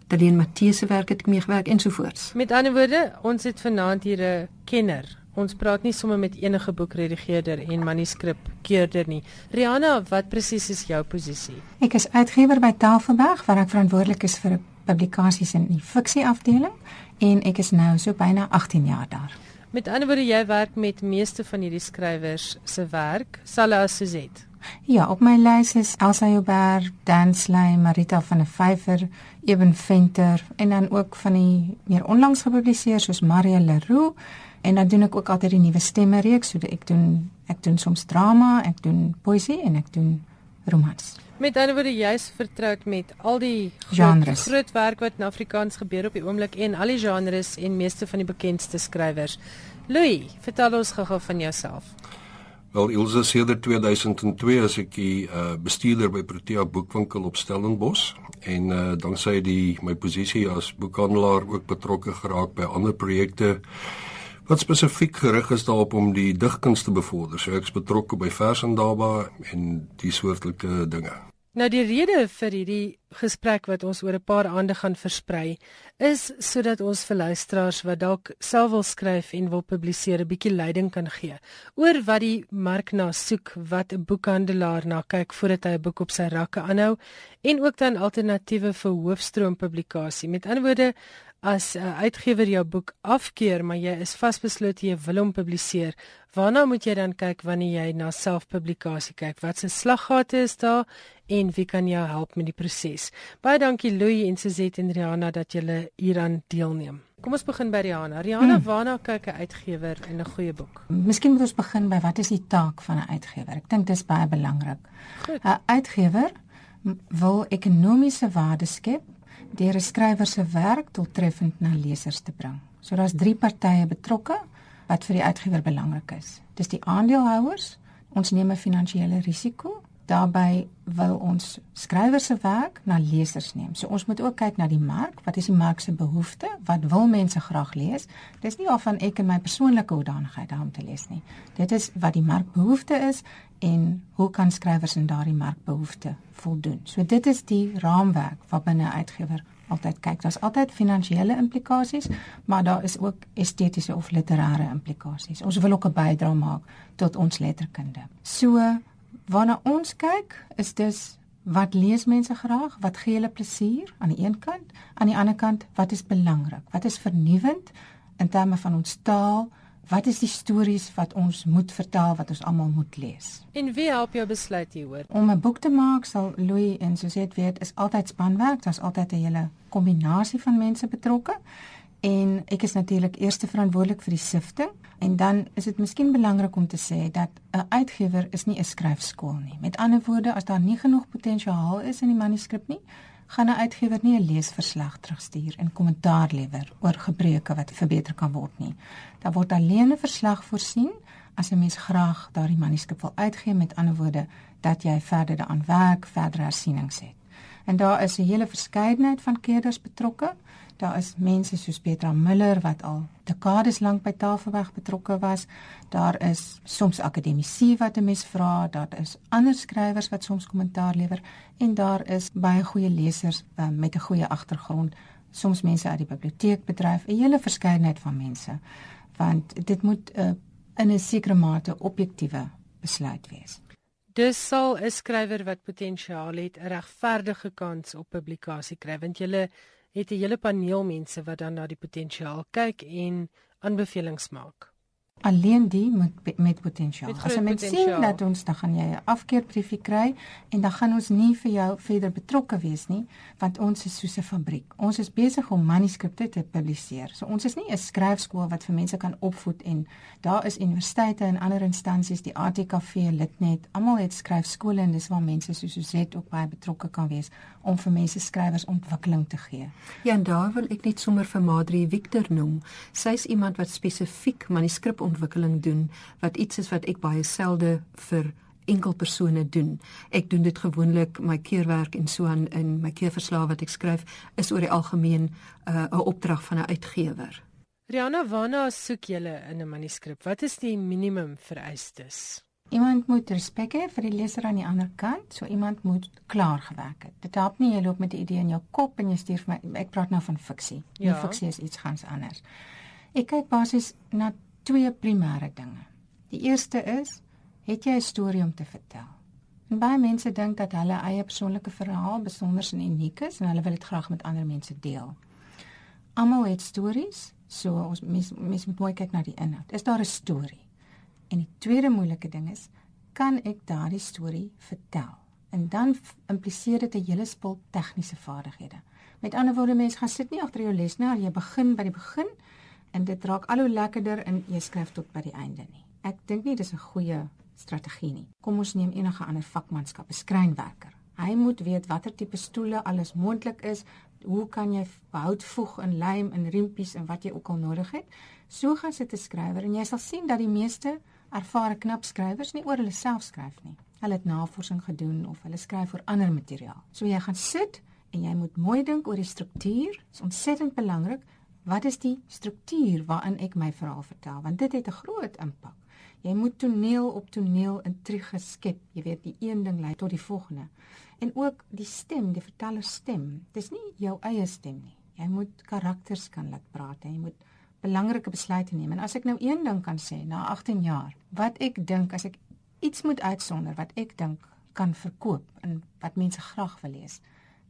[SPEAKER 8] Daleen Matthee se werk het ek meegewerk ensovoorts.
[SPEAKER 1] Met ander woorde, ons het vanaand hier 'n kenner Ons praat nie sommer met enige boekredigeerder en manuskripkeerder nie. Rihanna, wat presies is jou posisie?
[SPEAKER 9] Ek is uitgewer by Tafelberg waar ek verantwoordelik is vir publikasies in die fiksie afdeling en ek is nou so byna 18 jaar daar.
[SPEAKER 1] Met ander woorde, jy werk met meeste van hierdie skrywers se werk, Sala Suzette.
[SPEAKER 9] Ja, op my lys is Elsa Joubert, Dan Slay, Marita van der Vyver, Eben Venter en dan ook van die meer onlangs gepubliseer soos Maria Leroux en dan doen ek ook altyd die nuwe stemme reeks so ek doen ek doen soms drama, ek doen poesie en ek doen romans.
[SPEAKER 1] Met ander woorde jy's vertroud met al die
[SPEAKER 9] groot, genres.
[SPEAKER 1] groot werk wat in Afrikaans gebeur op die oomblik en al die genres en meeste van die bekendste skrywers. Louis, vertel ons gou-gou van jouself.
[SPEAKER 3] Wel Ilse sedert 2002 as ek die uh, bestuurder by Protea Boekwinkel op Stellenbosch en uh, danksy die my posisie as boekhandelaar ook betrokke geraak by ander projekte wat spesifiek gerig is daarop om die digkuns te bevorder. So ek's betrokke by versendaba en die soortelike dinge.
[SPEAKER 1] Nou die rede vir hierdie gesprek wat ons oor 'n paar aande gaan versprei is sodat ons vir luisteraars wat dalk self wil skryf en wil publiseer 'n bietjie leiding kan gee oor wat die mark na soek, wat 'n boekhandelaar na kyk voordat hy 'n boek op sy rakke aanhou en ook dan alternatiewe vir hoofstroom publikasie. Met ander woorde, as 'n uh, uitgewer jou boek afkeur, maar jy is vasbeslote jy wil hom publiseer, waarna moet jy dan kyk wanneer jy na selfpublikasie kyk? Wat se slaggate is daar en wie kan jou help met die proses? Baie dankie Louie en Suzette en Rihanna dat julle hieraan deelneem. Kom ons begin by Rihanna. Rihanna, hmm. waarna kyk 'n uitgewer in 'n goeie boek?
[SPEAKER 9] Miskien moet ons begin by wat is die taak van 'n uitgewer? Ek dink dis baie belangrik. 'n Uitgewer wil ekonomiese waarde skep deur 'n skrywer se werk doeltreffend na lesers te bring. So daar's drie partye betrokke wat vir die uitgewer belangrik is. Dis die aandeelhouers, ons neem 'n finansiële risiko. Daarbey wil ons skrywer se werk na lesers neem. So ons moet ook kyk na die mark, wat is die mark se behoefte? Wat wil mense graag lees? Dis nie of van ek en my persoonlike hoedanigheid daarom te lees nie. Dit is wat die mark behoefte is en hoe kan skrywers in daardie markbehoefte voldoen. So dit is die raamwerk wat binne uitgewer altyd kyk. Daar's altyd finansiële implikasies, maar daar is ook estetiese of literêre implikasies. Ons wil ook 'n bydrae maak tot ons letterkunde. So waarna ons kyk is dus wat lees mense graag? Wat gee hulle plesier aan die een kant? Aan die ander kant, wat is belangrik? Wat is vernuwend in terme van ons taal? Wat is die stories wat ons moet vertel wat ons almal moet lees?
[SPEAKER 1] En wie help jou besluit hieroor?
[SPEAKER 9] Om 'n boek te maak sal Louis en Suzette weet is altyd spanwerk, daar's altyd 'n hele kombinasie van mense betrokke. En ek is natuurlik eerste verantwoordelik vir die sifting en dan is dit miskien belangrik om te sê dat 'n uitgewer is nie 'n skryfskool nie. Met ander woorde, as daar nie genoeg potensiaal is in die manuskrip nie, gaan 'n uitgewer nie 'n leesverslag terugstuur en kommentaar lewer oor gebreke wat verbeter kan word nie. Daar word alleen 'n verslag voorsien as 'n mens graag daardie manuskrip wil uitgee met ander woorde dat jy verder daaraan werk, verder hersienings het. En daar is 'n hele verskeidenheid van keerders betrokke. Daar is mense soos Petra Miller wat al dekades lank by Tafelberg betrokke was. Daar is soms akademici wat 'n mens vra, daar is ander skrywers wat soms kommentaar lewer en daar is baie goeie lesers uh, met 'n goeie agtergrond, soms mense uit die biblioteekbedryf, 'n hele verskeidenheid van mense. Want dit moet uh, in 'n sekere mate objektiewe besluit wees.
[SPEAKER 1] Dis sal 'n skrywer wat potensiaal het 'n regverdige kans op publikasie kry want jy het 'n hele paneel mense wat dan na die potensiaal kyk en aanbevelings maak
[SPEAKER 9] alleen die met met potensiaal. As jy met sien dat ons dan gaan jy 'n afkeerbriefie kry en dan gaan ons nie vir jou verder betrokke wees nie, want ons is soos 'n fabriek. Ons is besig om manuskripte te publiseer. So ons is nie 'n skryfskool wat vir mense kan opvoed en daar is universiteite en ander instansies, die ATKV, Litnet, almal het skryfskole en dis waar mense soos Suzette ook baie betrokke kan wees om vir mense skrywers ontwikkeling te gee.
[SPEAKER 8] Ja, en daar wil ek net sommer vir Madri Victor noem. Sy's iemand wat spesifiek manuskrip ontwikkeling doen wat iets is wat ek baie selde vir enkel persone doen. Ek doen dit gewoonlik my keurwerk en so aan in my keurverslae wat ek skryf is oor die algemeen 'n uh, opdrag van 'n uitgewer.
[SPEAKER 1] Rihanna, waarna soek jy in 'n manuskrip? Wat is die minimum vereistes?
[SPEAKER 9] Iemand moet respek hê vir die leser aan die ander kant, so iemand moet klaar gewerk het. Dit help nie jy loop met 'n idee in jou kop en jy stuur vir my ek praat nou van fiksie. Ja. Die fiksie is iets gans anders. Ek kyk basies na twee primêre dinge. Die eerste is, het jy 'n storie om te vertel? En baie mense dink dat hulle eie persoonlike verhaal besonder en uniek is en hulle wil dit graag met ander mense deel. Almal het stories, so ons mense mens moet mooi kyk na die inhoud. Is daar 'n storie? En die tweede moeilike ding is, kan ek daardie storie vertel? En dan impliseer dit 'n hele spul tegniese vaardighede. Met ander woorde, mense gaan sit nie agter jou lesenaar, jy begin by die begin en dit raak al hoe lekkerder en jy skryf tot by die einde nie. Ek dink nie dis 'n goeie strategie nie. Kom ons neem enige ander vakmanskap, 'n skrynwerker. Hy moet weet watter tipe stoele alles moontlik is, hoe kan jy hout voeg en lijm en riempies en wat jy ook al nodig het. So gaan sit 'n skrywer en jy sal sien dat die meeste ervare knap skrywers nie oor hulle self skryf nie. Hulle het navorsing gedoen of hulle skryf oor ander materiaal. So jy gaan sit en jy moet mooi dink oor die struktuur. Dit is ontsettend belangrik Wat is die struktuur waarin ek my verhaal vertel? Want dit het 'n groot impak. Jy moet toneel op toneel intrige skep. Jy weet, die een ding lei tot die volgende. En ook die stem, die verteller stem. Dis nie jou eie stem nie. Jy moet karakters kan laat praat. Jy moet belangrike besluite neem. En as ek nou een ding kan sê na 18 jaar, wat ek dink as ek iets moet uitsonder wat ek dink kan verkoop en wat mense graag wil lees,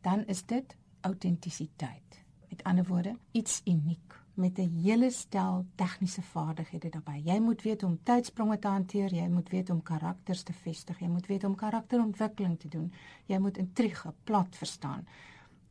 [SPEAKER 9] dan is dit autentisiteit. Met ander woorde, iets uniek met 'n hele stel tegniese vaardighede daarbey. Jy moet weet om tydspronge te hanteer, jy moet weet om karakters te vestig, jy moet weet om karakterontwikkeling te doen. Jy moet intrige plat verstaan.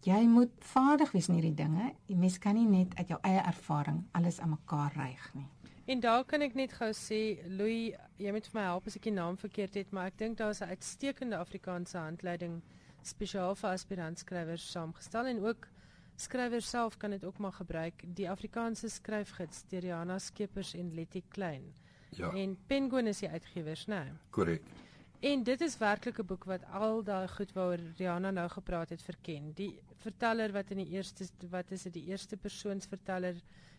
[SPEAKER 9] Jy moet vaardig wees in hierdie dinge. Die mens kan nie net uit jou eie ervaring alles aan mekaar ryg nie.
[SPEAKER 1] En daar kan ek net gou sê, Louis, jy moet vir my help as ek die naam verkeerd het, maar ek dink daar is 'n uitstekende Afrikaanse handleiding spesiaal vir aspirantskrywers saamgestel en ook skrywers self kan dit ook maar gebruik. Die Afrikaanse skryfgids deur Jana Skeepers en Letty Klein.
[SPEAKER 3] Ja.
[SPEAKER 1] En Penguin is die uitgewers, né? Nee.
[SPEAKER 3] Korrek.
[SPEAKER 1] En dit is werklik 'n boek wat al daai goed waaroor Rihanna nou gepraat het verken. Die verteller wat in die eerste wat is dit die eerste persoonsverteller,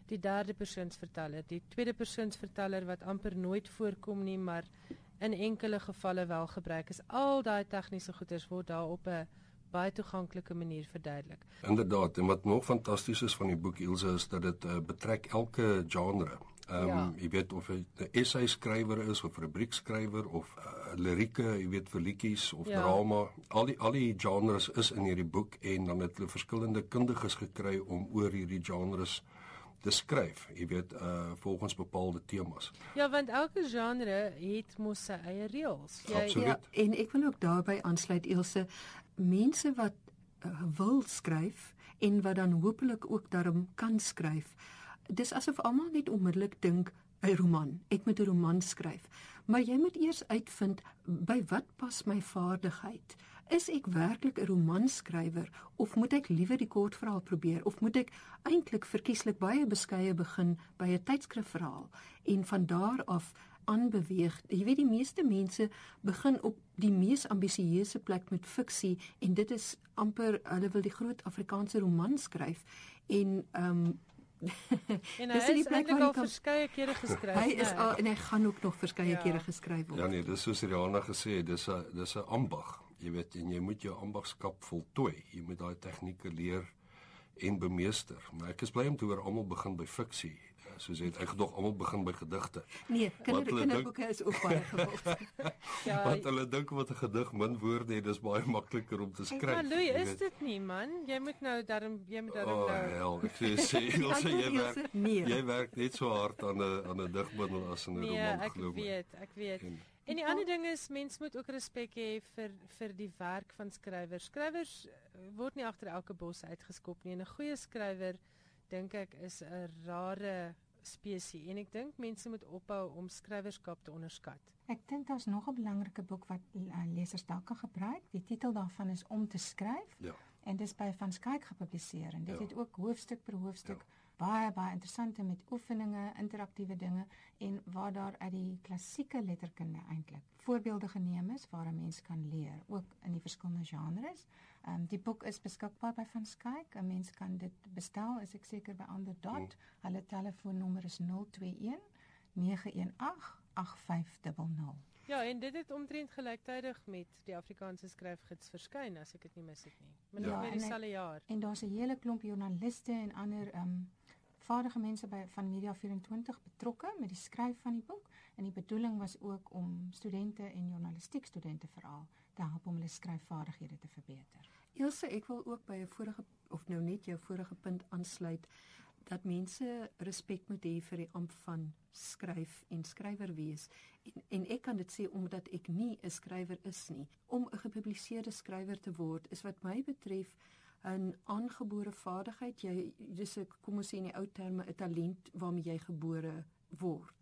[SPEAKER 1] die derde persoonsverteller, die tweede persoonsverteller wat amper nooit voorkom nie, maar in enkele gevalle wel gebruik is. Al daai tegniese goeders word daar op 'n baie toeganklike manier verduidelik.
[SPEAKER 3] Inderdaad, en wat nog fantasties is van die boek Ilse is dat dit uh, betrek elke genre. Ehm um, ja. jy weet of hy 'n essay skrywer is of 'n rubriekskrywer of uh, lirieke, jy weet vir liedjies of ja. drama. Al die al die genres is in hierdie boek en dan het hulle verskillende kundiges gekry om oor hierdie genres te skryf, jy weet, uh volgens bepaalde temas.
[SPEAKER 1] Ja, want elke genre het mos sy eie reëls.
[SPEAKER 3] Jy ja,
[SPEAKER 8] en ek wil ook daarbey aansluit Elsje, mense wat uh, wil skryf en wat dan hopelik ook daarom kan skryf. Dis asof almal net onmiddellik dink 'n roman. Ek moet 'n roman skryf. Maar jy moet eers uitvind by wat pas my vaardigheid. Is ek werklik 'n romanskrywer of moet ek liewer die kortverhaal probeer of moet ek eintlik verkieslik baie beskeie begin by 'n tydskrifverhaal en van daar af aanbeweeg. Jy weet die meeste mense begin op die mees ambisieuse plek met fiksie en dit is amper hulle wil die groot Afrikaanse roman skryf en ehm um,
[SPEAKER 1] en hy is eintlik al kan... verskeie kere geskryf.
[SPEAKER 8] Hy is al en hy gaan ook nog verskeie ja. kere geskryf word.
[SPEAKER 3] Ja nee, dis soos Rihanna gesê het, dis 'n dis 'n ambag. Jy weet en jy moet jou ambagskap voltooi. Jy moet daai tegnieke leer en bemeester. Maar ek is bly om te hoor almal begin by fiksie. Soos jy het ek gedog almal begin by gedigte.
[SPEAKER 8] Nee, kinder kinderboeke is ook baie gewild.
[SPEAKER 3] ja, wat hulle dink wat 'n gedig min woorde het, dis baie makliker om te skryf.
[SPEAKER 1] Maar Louis, is dit nie man? Jy moet nou daarom jy moet daarom
[SPEAKER 3] oh, nou. Hel, ek sê sê jy werk. Nee. Jy werk net so hard aan 'n aan 'n digbundel as 'n nee, roman
[SPEAKER 1] glo ek. Nee, ek weet, ek weet. En, En die ander ding is mens moet ook respek hê vir vir die werk van skrywers. Skrywers eh, word nie agter elke bos uitgeskop nie. En 'n goeie skrywer dink ek is 'n rare spesies en ek dink mense moet ophou om skrywerskap te onderskat.
[SPEAKER 9] Ek dink daar's nog 'n belangrike boek wat uh, lesers dalk kan gebruik. Die titel daarvan is Om te skryf.
[SPEAKER 3] Ja.
[SPEAKER 9] En dit is by Van Skyk gepubliseer en dit ja. het ook hoofstuk per hoofstuk ja baie baie interessante met oefeninge, interaktiewe dinge en waar daar uit die klassieke letterkunde eintlik voorbeelde geneem is waar 'n mens kan leer, ook in die verskillende genres. Ehm um, die boek is beskikbaar by Van Skyk. 'n Mens kan dit bestel, is ek seker by ander dot. Hmm. Hulle telefoonnommer is 021 918 8500.
[SPEAKER 1] Ja, en dit het omtrent gelyktydig met die Afrikaanse skryfgids verskyn as ek dit nie mis het nie. Maar ja, net dieselfde jaar.
[SPEAKER 9] En daar's 'n hele klomp joernaliste en ander ehm um, vaardige mense by van Media 24 betrokke met die skryf van die boek en die bedoeling was ook om studente en journalistiek studente veral te help om hulle skryfvaardighede te verbeter.
[SPEAKER 8] Elsje, ek wil ook by 'n vorige of nou net jou vorige punt aansluit dat mense respek moet hê vir die amp van skryf en skrywer wees en en ek kan dit sê omdat ek nie 'n skrywer is nie om 'n gepubliseerde skrywer te word is wat my betref 'n aangebore vaardigheid. Jy dis 'n kom ons sê in die ou terme 'n talent waarmee jy gebore word.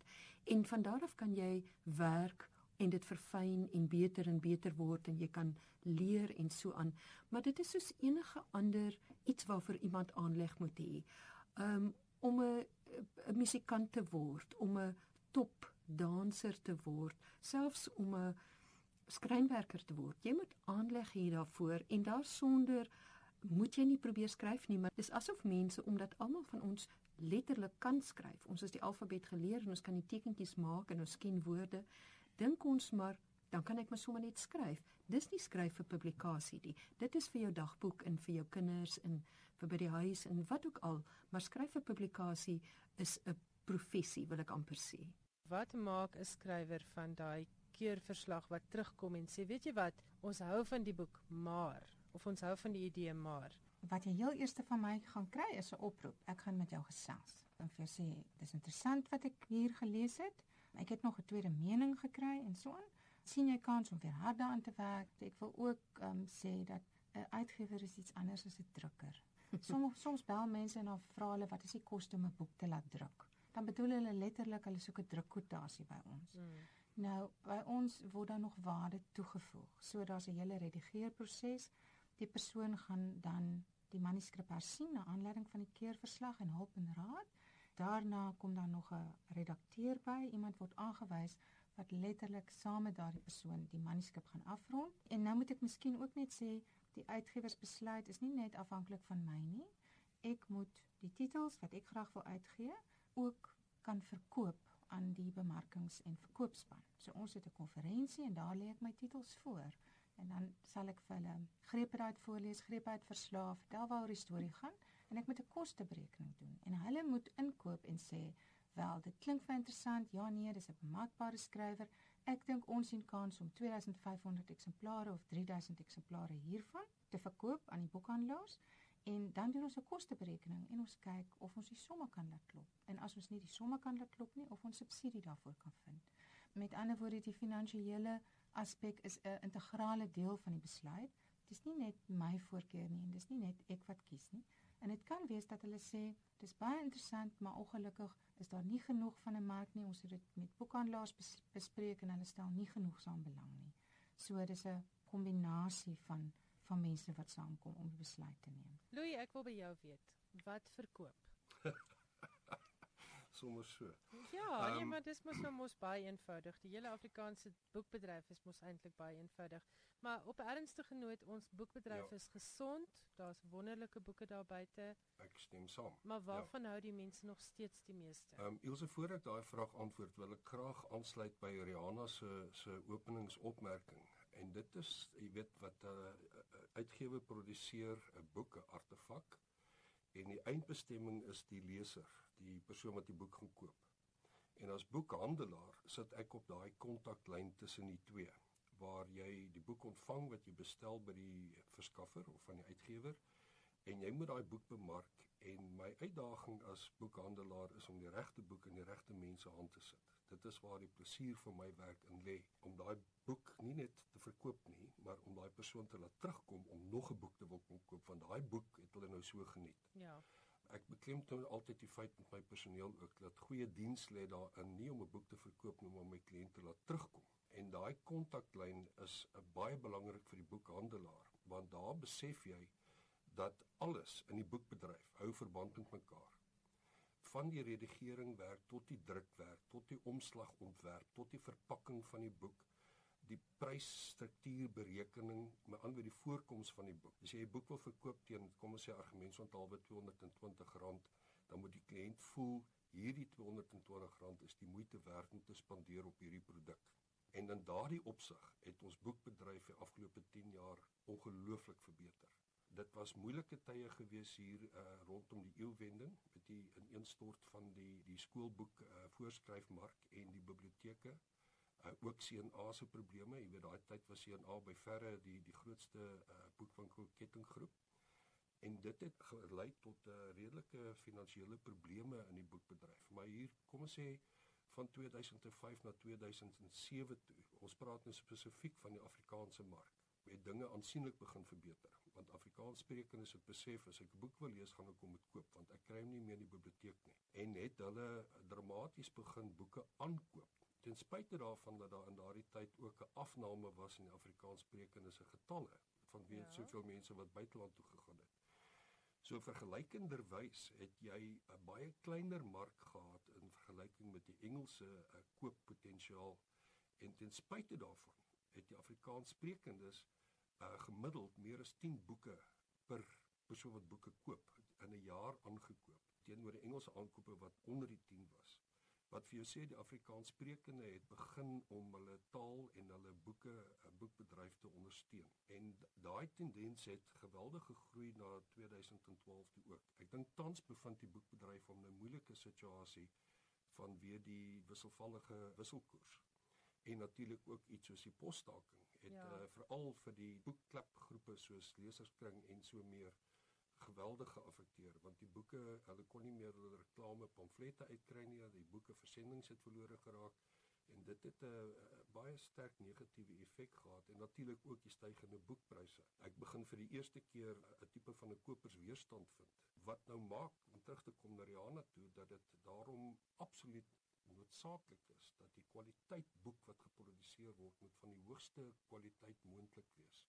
[SPEAKER 8] En van daar af kan jy werk en dit verfyn en beter en beter word en jy kan leer en so aan. Maar dit is soos enige ander iets waarvoor iemand aanleg moet hê. Um om 'n 'n musikant te word, om 'n top danser te word, selfs om 'n skrynwerker te word. Jy moet aanleg hier daarvoor en daarsonder moet jy nie probeer skryf nie, maar dis asof mense omdat almal van ons letterlik kan skryf. Ons het die alfabet geleer en ons kan die tekentjies maak en ons ken woorde. Dink ons maar dan kan ek maar sommer net skryf. Dis nie skryf vir publikasie nie. Dit is vir jou dagboek en vir jou kinders en vir by die huis en wat ook al, maar skryf vir publikasie is 'n professie, wil ek amper sê.
[SPEAKER 1] Wat maak 'n skrywer van daai keurverslag wat terugkom en sê, weet jy wat, ons hou van die boek, maar of ons hou van die idee maar
[SPEAKER 9] wat jy heel eerste van my gaan kry is 'n oproep. Ek gaan met jou gesels. En vir jou sê, dis interessant wat ek hier gelees het. Ek het nog 'n tweede mening gekry en so aan. sien jy kans om weer harder aan te werk? Ek wil ook um, sê dat 'n uitgewer is iets anders as 'n drukker. Soms soms bel mense en dan vra hulle wat is die koste om 'n boek te laat druk? Dan bedoel hulle letterlik hulle soek 'n drukkwotasie by ons. Mm. Nou, by ons word dan nog waarde toegevoeg. So daar's 'n hele redigeerproses die persoon gaan dan die manuskrip hersien na aanleiding van die keurverslag en hulp en raad. Daarna kom dan nog 'n redakteur by, iemand word aangewys wat letterlik saam met daardie persoon die manuskrip gaan afrond. En nou moet ek miskien ook net sê die uitgewersbesluit is nie net afhanklik van my nie. Ek moet die titels wat ek graag wil uitgee ook kan verkoop aan die bemarkings- en verkoopspan. So ons het 'n konferensie en daar lê ek my titels voor en dan sal ek vir hulle grepe uit voorlees, grepe uit verslaaf, vertel waaroor die storie gaan en ek moet 'n kosteberekening doen. En hulle moet inkoop en sê, "Wel, dit klink vir interessant. Ja nee, dis 'n bemarkbare skrywer. Ek dink ons sien kans om 2500 eksemplare of 3000 eksemplare hiervan te verkoop aan die boekhandelaars." En dan doen ons 'n kosteberekening en ons kyk of ons die somme kan laat klop. En as ons nie die somme kan laat klop nie, of ons subsidie daarvoor kan vind. Met ander woorde, die finansiële aspek is 'n integrale deel van die besluit. Dit is nie net my voorkeur nie en dis nie net ek wat kies nie. En dit kan wees dat hulle sê dis baie interessant, maar ongelukkig is daar nie genoeg van 'n mark nie. Ons het dit met boekhandelaars bespreek en hulle stel nie genoeg saam belang nie. So dis 'n kombinasie van van mense wat saamkom om 'n besluit te neem.
[SPEAKER 1] Louis, ek wil by jou weet, wat verkoop?
[SPEAKER 3] sommer so.
[SPEAKER 1] Ja, um, nee, maar dis mos nou mos baie eenvoudig. Die hele Afrikaanse boekbedryf is mos eintlik baie eenvoudig. Maar op ernstige noot, ons boekbedryf ja. is gesond. Daar's wonderlike boeke daar buite.
[SPEAKER 3] Ek stem saam.
[SPEAKER 1] Maar waarvan ja. hou die mense nog steeds die meeste?
[SPEAKER 3] Ehm um, Ilse voor ek daai vraag antwoord, wil ek graag aansluit by Rihanna se se openingsopmerking. En dit is, jy weet wat 'n uh, uitgewer produseer 'n boek, 'n artefak en die eindbestemming is die leser, die persoon wat die boek gaan koop. En as boekhandelaar sit ek op daai kontaklyn tussen die twee waar jy die boek ontvang wat jy bestel by die verskaffer of van die uitgewer en jy moet daai boek bemark en my uitdaging as boekhandelaar is om die regte boek in die regte mense hand te sit. Dit is waar die plesier vir my werk in lê om daai boek nie net te verkoop nie, maar om daai persoon te laat terugkom om nog 'n boek te wil koop want daai boek het hulle nou so geniet.
[SPEAKER 1] Ja.
[SPEAKER 3] Ek beklemtoon altyd die feit met my personeel ook dat goeie diens lê daarin nie om 'n boek te verkoop nie, maar om my kliënte laat terugkom. En daai kontaklyn is baie belangrik vir die boekhandelaar want daar besef jy dat alles in die boekbedryf hou verband met mekaar. Van die redigering werk tot die drukwerk, tot die omslagontwerp, tot die verpakking van die boek, die prysstruktuurberekening, met ander die voorkoms van die boek. As jy 'n boek wil verkoop teen kom ons sê argumentsontalwe R220, dan moet die kliënt voel hierdie R220 is die moeite werd om te spandeer op hierdie produk. En in daardie opsig het ons boekbedryf die afgelope 10 jaar ongelooflik verbeter dit was moeilike tye gewees hier uh, rondom die eeuwending met die ineenstort van die die skoolboek uh, voorskryfmark en die biblioteke uh, ook CNA se probleme. Jy weet daai tyd was CNA by verre die die grootste uh, boekwinkel kettinggroep en dit het gelei tot 'n uh, redelike finansiële probleme in die boekbedryf. Maar hier kom ons sê van 2005 na 2007 toe ons praat nou spesifiek van die Afrikaanse mark het dinge aansienlik begin verbeter. Want Afrikaanssprekendes het besef as ek 'n boek wil lees gaan ek hom moet koop want ek kry hom nie meer in die biblioteek nie. En het hulle dramaties begin boeke aankoop ten spyte daarvan dat daar in daardie tyd ook 'n afname was in die Afrikaanssprekendes se getalle van weet ja. soveel mense wat buiteland toe gegaan het So vergelykenderwys het jy 'n baie kleiner mark gehad in vergelyking met die Engelse uh, kooppotensiaal en ten spyte daarvan het die Afrikaanssprekendes uh, gemiddeld meer as 10 boeke per persoon wat boeke koop in 'n jaar aangekoop teenoor die Engelse aankope wat onder die 10 was. Wat vir jou sê die Afrikaanssprekende het begin om hulle taal en hulle boeke 'n boekbedryf te ondersteun. En daai tendens het geweldig gegroei na 2012 toe ook. Ek dink tans bevind die boekbedryf om 'n moeilike situasie vanweë die wisselvallige wisselkoers en natuurlik ook iets soos die posstaking het ja. uh, veral vir die boekklubgroepe soos leserskring en so meer geweldig geaffekteer want die boeke hulle kon nie meer hulle reklame pamflette uitkry nie die boeke versendings het verlore geraak en dit het 'n uh, baie sterk negatiewe effek gehad en natuurlik ook die stygende boekpryse ek begin vir die eerste keer 'n tipe van 'n kopersweerstand vind wat nou maak om terug te kom na Rihanna toe dat dit daarom absoluut noodsaaklik is dat die kwaliteit boek wat geproduseer word moet van die hoogste kwaliteit moontlik wees.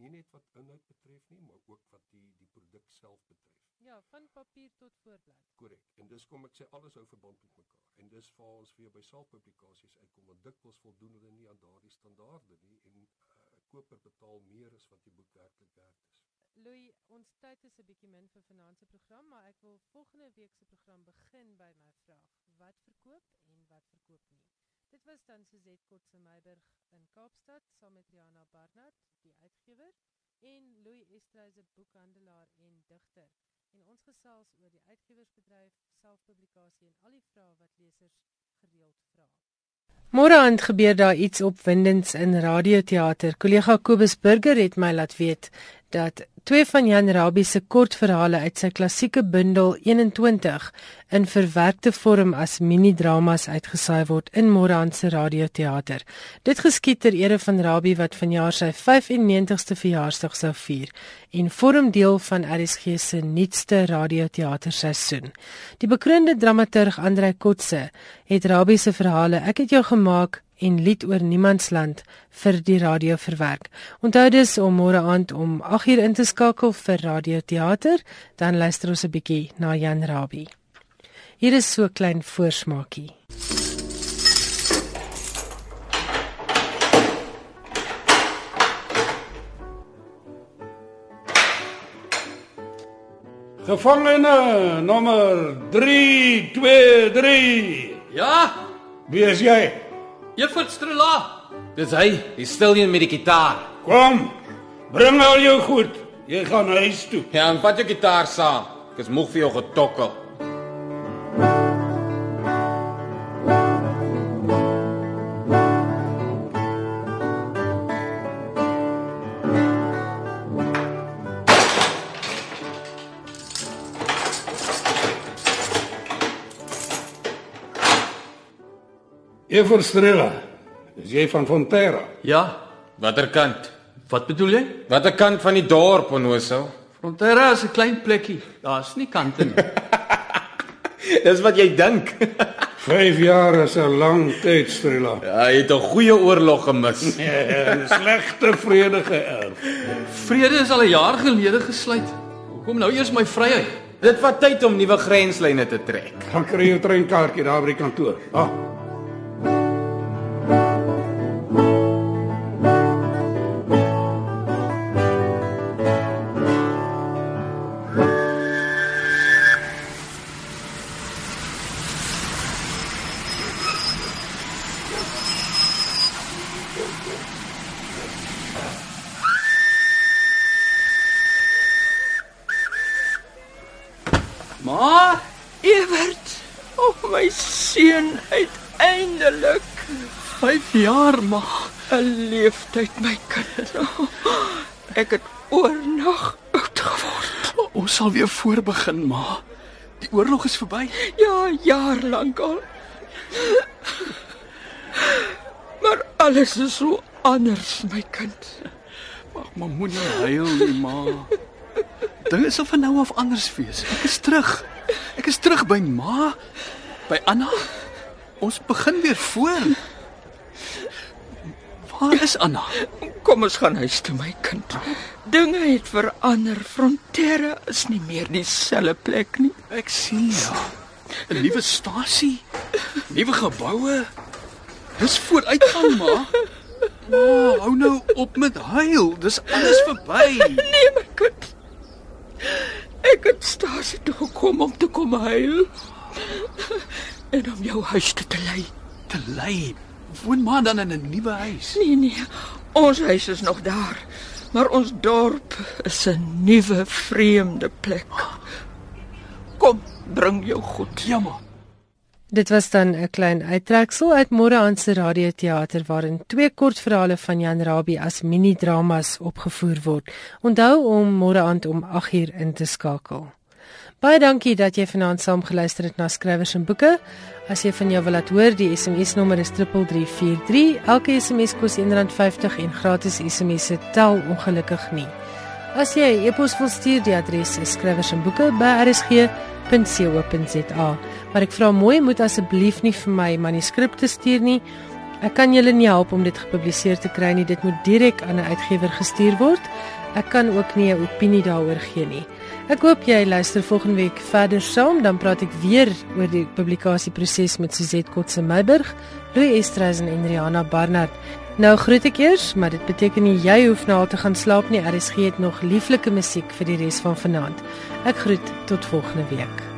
[SPEAKER 3] Nie net wat inhoud betref nie, maar ook wat die die produk self betref.
[SPEAKER 1] Ja, van papier tot voorblad.
[SPEAKER 3] Korrek. En dis kom ek sê alles hou verband met mekaar. En dis vir ons weer by selfpublikasies uitkom want dikwels voldoen hulle nie aan daardie standaarde nie en 'n uh, koper betaal meer as wat die boek werklik werd is.
[SPEAKER 1] Louis, ons tyd is 'n bietjie min vir finansie program, maar ek wil volgende week se program begin by my vraag: wat verkoop en wat verkoop nie? Dit was dan Suzette Kotse Meiburg in Kaapstad saam met Riana Barnard, uitgewer, en Louis Estreuse, boekhandelaar en digter. En ons gesels oor die uitgewersbedryf, selfpublikasie en al die vrae wat lesers gereeld vra. Môre aand gebeur daar iets opwindends in radioteater. Kollega Kobus Burger het my laat weet dat twee van Jan Rabie se kortverhale uit sy klassieke bundel 21 in verwerkte vorm as mini-dramas uitgesaai word in Moran se radioteater. Dit geskied ter ere van Rabie wat vanjaar sy 95ste verjaarsdag sou vier en vorm deel van RSG se nuutste radioteaterseisoen. Die bekroonde dramaturg Andrei Kotse het Rabie se verhale Ek het jou gemaak en lied oor niemandsland vir die radio verwerk. Onthou dus om môre aand om 8uur in te skakel vir Radio Teater, dan luister ons 'n bietjie na Jan Rabie. Hier is so klein voorsmaakie.
[SPEAKER 10] Gevangene nommer 323.
[SPEAKER 11] Ja?
[SPEAKER 10] Wie is jy?
[SPEAKER 11] Juffrou Strela. Dis hy, die stil een met die gitaar.
[SPEAKER 10] Kom. Bring al jou goed. Jy gaan huis toe.
[SPEAKER 11] Ja, en vat jou gitaar saam. Ek is moeg vir jou getokkel.
[SPEAKER 10] Juffrou Strela. Is jy van Fonterra?
[SPEAKER 11] Ja, watter kant?
[SPEAKER 12] Wat bedoel jy?
[SPEAKER 11] Watter kant van die dorp Onoso?
[SPEAKER 12] Frontera is 'n klein plekkie. Daar's nie kante nie.
[SPEAKER 11] Dis wat jy dink.
[SPEAKER 10] 5 jaar is 'n lang tyd, Strela.
[SPEAKER 11] Ja, jy het 'n goeie oorlog gemis.
[SPEAKER 10] Ja, 'n Slegte vrede geërf.
[SPEAKER 12] Vrede is al 'n jaar gelede gesluit. Hoekom nou eers my vryheid?
[SPEAKER 11] Dit vat tyd om nuwe grenslyne te trek.
[SPEAKER 10] Gaan kry jou treinkaartjie daar by die kantoor. Ah.
[SPEAKER 12] Ma.
[SPEAKER 13] 'n leeftyd my kind. Ek het oornag oud geword.
[SPEAKER 12] Ons sal weer voorbegin, ma. Die oorlog is verby.
[SPEAKER 13] Ja, jaar lank al. Maar alles is so anders, my kind.
[SPEAKER 12] Wag, maar moenie huil nie, ma. Dinge sal van nou af anders wees. Ek is terug. Ek is terug by ma, by Anna. Ons begin weer voor. Waar is Anna?
[SPEAKER 13] Kom ons gaan huis toe, my kind. Dinge het verander. Fronterre is nie meer dieselfde plek nie.
[SPEAKER 12] Ek sien ja. 'n Nuwe stasie, nuwe geboue. Dis vooruitgang, ma. Ma, hou nou op met huil. Dis alles verby.
[SPEAKER 13] Nee, my kind. plaas toe gekom om te kom huil. En om jou huis te, te lei.
[SPEAKER 12] Te lei. Woon maar dan in 'n nuwe huis.
[SPEAKER 13] Nee nee, ons huis is nog daar. Maar ons dorp is 'n nuwe vreemde plek. Kom, bring jou goed.
[SPEAKER 12] Ja, maar.
[SPEAKER 1] Dit was dan 'n klein uittreksel uit Môre aan se radioteater waarin twee kortverhale van Jan Rabie as mini-dramas opgevoer word. Onthou om môre aand om 8uur in te skakel. Baie dankie dat jy vanaand saam geluister het na skrywers en boeke. As jy van jou wil laat hoor, die SMS nommer is 3343. Elke SMS kos R1.50 en gratis SMS'e tel ongelukkig nie. As jy 'n e-pos wil stuur, die adres is skrywers en boeke by rsg.co.za. Maar ek vra mooi, moet asseblief nie vir my manuskripte stuur nie. Ek kan julle nie help om dit gepubliseer te kry nie. Dit moet direk aan 'n uitgewer gestuur word. Ek kan ook nie 'n opinie daaroor gee nie. Ek hoop jy luister volgende week verder saam, dan praat ek weer oor die publikasieproses met Suzette Kotse Meiburg, Louis Estreisen en Rihanna Barnard. Nou groet ek eers, maar dit beteken nie jy hoef nou al te gaan slaap nie. RSG het nog lieflike musiek vir die res van vanaand. Ek groet tot volgende week.